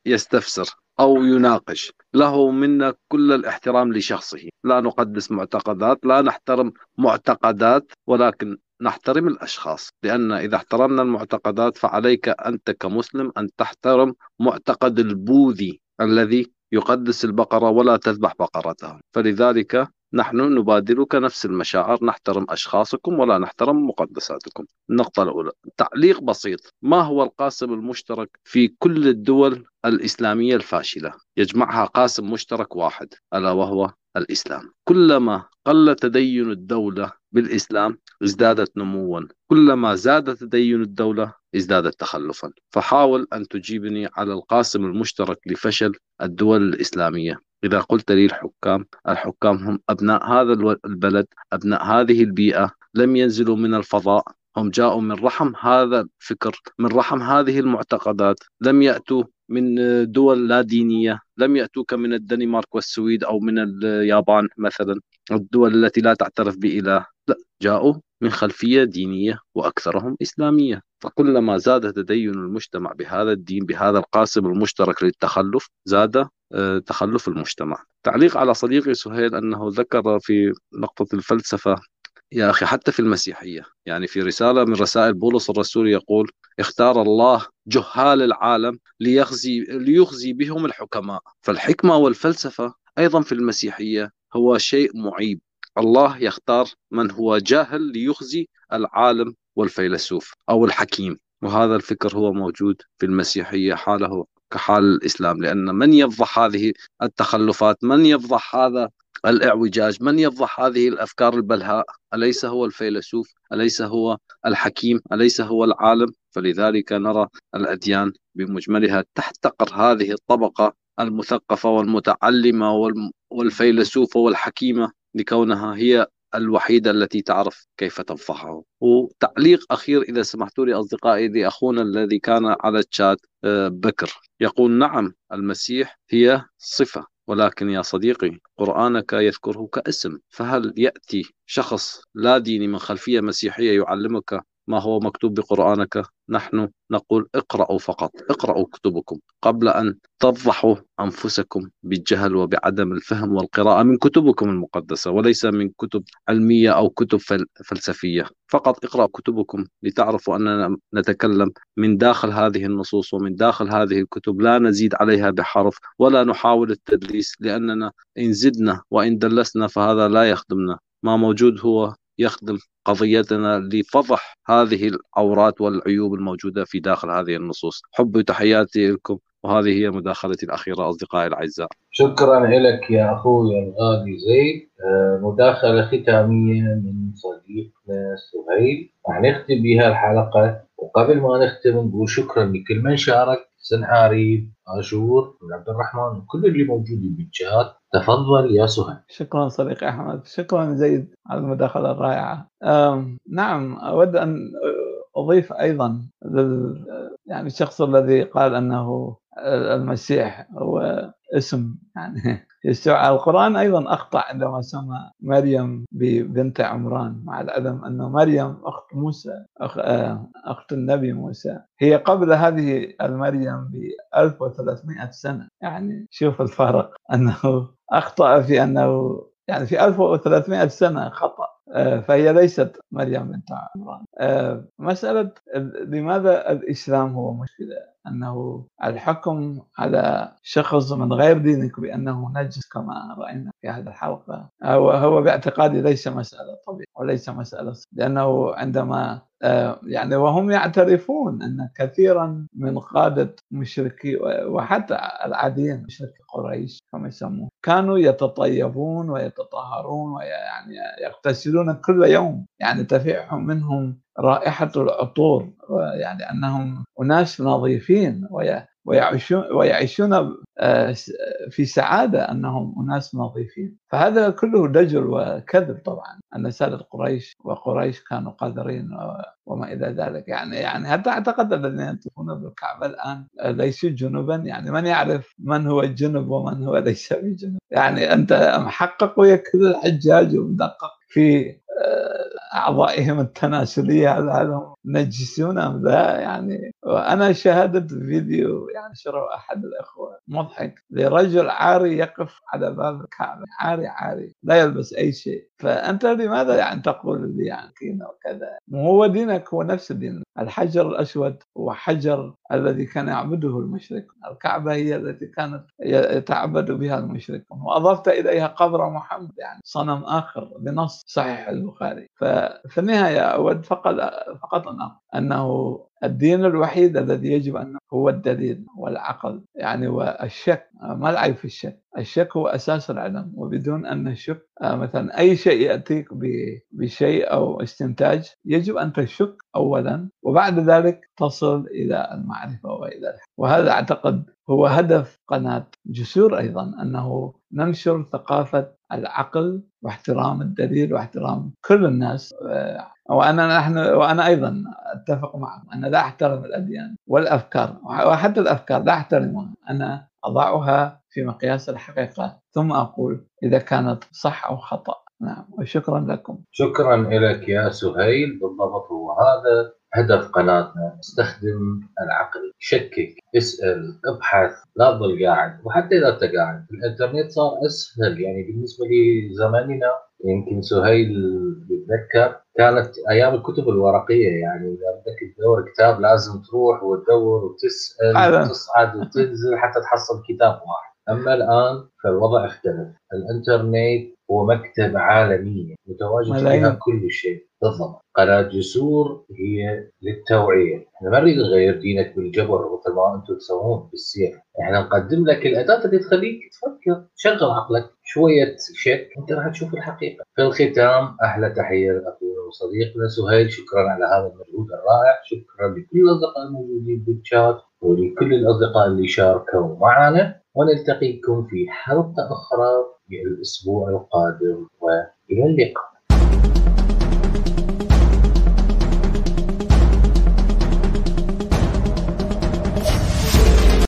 يستفسر أو يناقش. له منا كل الاحترام لشخصه. لا نقدس معتقدات لا نحترم معتقدات ولكن نحترم الأشخاص. لأن إذا احترمنا المعتقدات فعليك أنت كمسلم أن تحترم معتقد البوذي الذي يقدس البقرة ولا تذبح بقرته فلذلك نحن نبادلك نفس المشاعر نحترم أشخاصكم ولا نحترم مقدساتكم. النقطة الأولى تعليق بسيط. ما هو القاسم المشترك في كل الدول الإسلامية الفاشلة؟ يجمعها قاسم مشترك واحد ألا وهو؟ الإسلام. كلما قل تدين الدولة بالإسلام ازدادت نموا. كلما زاد تدين الدولة ازدادت تخلفا. فحاول أن تجيبني على القاسم المشترك لفشل الدول الإسلامية. إذا قلت لي الحكام الحكام هم أبناء هذا البلد أبناء هذه البيئة لم ينزلوا من الفضاء. هم جاءوا من رحم هذا الفكر من رحم هذه المعتقدات. لم يأتوا من دول لا دينية لم يأتوك من الدنمارك والسويد أو من اليابان مثلا. الدول التي لا تعترف بإله لا جاءوا من خلفية دينية وأكثرهم إسلامية. فكلما زاد تدين المجتمع بهذا الدين بهذا القاسم المشترك للتخلف زاد آه، تخلف المجتمع. تعليق على صديقي سهيل أنه ذكر في نقطة الفلسفة يا أخي حتى في المسيحية. يعني في رسالة من رسائل بولس الرسول يقول اختار الله جهال العالم ليخزي, ليخزي بهم الحكماء فالحكمة والفلسفة أيضا في المسيحية هو شيء معيب. الله يختار من هو جاهل ليخزي العالم والفيلسوف أو الحكيم. وهذا الفكر هو موجود في المسيحية حاله كحال الإسلام. لأن من يفضح هذه التخلفات؟ من يفضح هذا الإعوجاج. من يفضح هذه الأفكار البلهاء؟ أليس هو الفيلسوف؟ أليس هو الحكيم؟ أليس هو العالم؟ فلذلك نرى الأديان بمجملها تحتقر هذه الطبقة المثقفة والمتعلمة والفيلسوفه والحكيمة لكونها هي الوحيدة التي تعرف كيف تفضحه وتعليق أخير إذا سمحتوا لي أصدقائي لأخونا الذي كان على الشات آه، بكر. يقول نعم المسيح هي صفة ولكن يا صديقي قرآنك يذكره كاسم. فهل يأتي شخص لا ديني من خلفية مسيحية يعلمك ما هو مكتوب بقرآنك؟ نحن نقول اقرأوا فقط اقرأوا كتبكم قبل أن تفضحوا أنفسكم بالجهل وبعدم الفهم والقراءة من كتبكم المقدسة وليس من كتب علمية أو كتب فلسفية. فقط اقرأوا كتبكم لتعرفوا أننا نتكلم من داخل هذه النصوص ومن داخل هذه الكتب. لا نزيد عليها بحرف ولا نحاول التدليس لأننا إن زدنا وإن دلسنا فهذا لا يخدمنا. ما موجود هو يخدم قضيتنا لفضح هذه العورات والعيوب الموجودة في داخل هذه النصوص. حب وتحياتي لكم وهذه هي مداخلتي الأخيرة أصدقائي الأعزاء. شكرا لك يا أخوي الغالي زيد. آه، مداخلة ختامية من صديقنا سهيل. نختم بها الحلقة وقبل ما نختم نقول شكرا لكل من شارك. سنعاري عاشور عبد الرحمن وكل اللي موجودين بالشات تفضل يا سهيل. شكرا صديقي أحمد. شكرا زيد على المداخلة الرائعة. نعم أود أن أضيف أيضا لل يعني الشخص الذي قال أنه المسيح هو اسم يعني. يسوع القرآن أيضا أخطأ عندما سمى مريم ببنت عمران مع العلم أن مريم أخت موسى أخ أخت النبي موسى. هي قبل هذه المريم ب 1300 سنة. يعني شوف الفرق. أنه أخطأ في أنه يعني في 1300 سنة خطأ. فهي ليست مريم بنت عمران. مسألة لماذا الإسلام هو مشكلة؟ أنه الحكم على شخص من غير دينك بأنه نجس كما رأينا في هذه الحلقة. هو هو باعتقادي ليس مسألة طبيعية وليس مسألة لأنه عندما آه، يعني وهم يعترفون أن كثيرا من قادة مشركي وحتى العاديين مشركي قريش كما يسمون كانوا يتطيبون ويتطهرون ويعني يغتسلون كل يوم يعني تفيح منهم رائحة العطور يعني أنهم أناس نظيفين ويعيشون, ويعيشون آه، في سعادة أنهم أناس نظيفين. فهذا كله دجل وكذب طبعا. أن سادة قريش وقريش كانوا قادرين وما إلى ذلك. يعني يعني حتى أعتقد الذين ينطقون بالكعبة الآن ليسوا جنوبا يعني من يعرف من هو الجنب ومن هو ليس بجنب؟ يعني أنت محقق كل الحجاج ومدقق في أعضائهم التناسلية هل هم نجسون أم لا؟ يعني وأنا شاهدت فيديو يعني شروا أحد الإخوة مضحك لرجل عاري يقف على باب الكعبة عاري عاري لا يلبس أي شيء. فأنت لماذا يعني تقول لي يعني كذا وكذا؟ هو دينك هو نفس الدين الحجر الأسود هو حجر الذي كان يعبده المشرك. الكعبة هي التي كانت يتعبد بها المشركون وأضفت إليها قبر محمد يعني صنم آخر بنص صحيح البخاري. ففي النهاية اود فقط فقط ان أنه الدين الوحيد الذي يجب ان هو الدليل والعقل. يعني والشك ما العيب في الشك؟ الشك هو أساس العلم وبدون أن نشك آه، مثلا أي شيء يأتيك بشيء أو استنتاج يجب أن تشك اولا وبعد ذلك تصل إلى المعرفة وإلى الحق. وهذا أعتقد هو هدف قناة جسور أيضا أنه ننشر ثقافة العقل واحترام الدليل واحترام كل الناس آه، وأنا نحن وأنا أيضا أتفق معكم أنا لا أحترم الأديان والأفكار وحتى الأفكار لا أحترمها أنا أضعها في مقياس الحقيقة ثم أقول إذا كانت صح أو خطأ. نعم وشكرا لكم. شكرا لك يا سهيل بالضبط هو هذا. هدف قناتنا استخدم العقل. شكك اسأل ابحث لا تظل قاعد. وحتى إذا أنت قاعد الإنترنت صار أسهل. يعني بالنسبة لزماننا يمكن سهيل يتذكر كانت أيام الكتب الورقية. يعني إذا بدك تدور كتاب لازم تروح وتدور وتسأل وتصعد وتنزل حتى تحصل كتاب واحد. أما الآن فالوضع اختلف. الإنترنت هو مكتبة عالمية متواجد فيها كل شيء. بالضبط. قناة جسور هي للتوعية. إحنا ما نريد نغير دينك بالجبر مثل ما أنتم تسوون بالسير. إحنا نقدم لك الأداة اللي تخليك تفكر شغل عقلك شوية شك أنت راح تشوف الحقيقة. في الختام أحلى تحية لأخونا وصديقنا سهيل. شكرا على هذا المجهود الرائع. شكرا لكل الأصدقاء الموجودين بالشات ولكل الأصدقاء اللي شاركوا معنا. ونلتقيكم في حلقة أخرى الأسبوع القادم. وإلى اللقاء.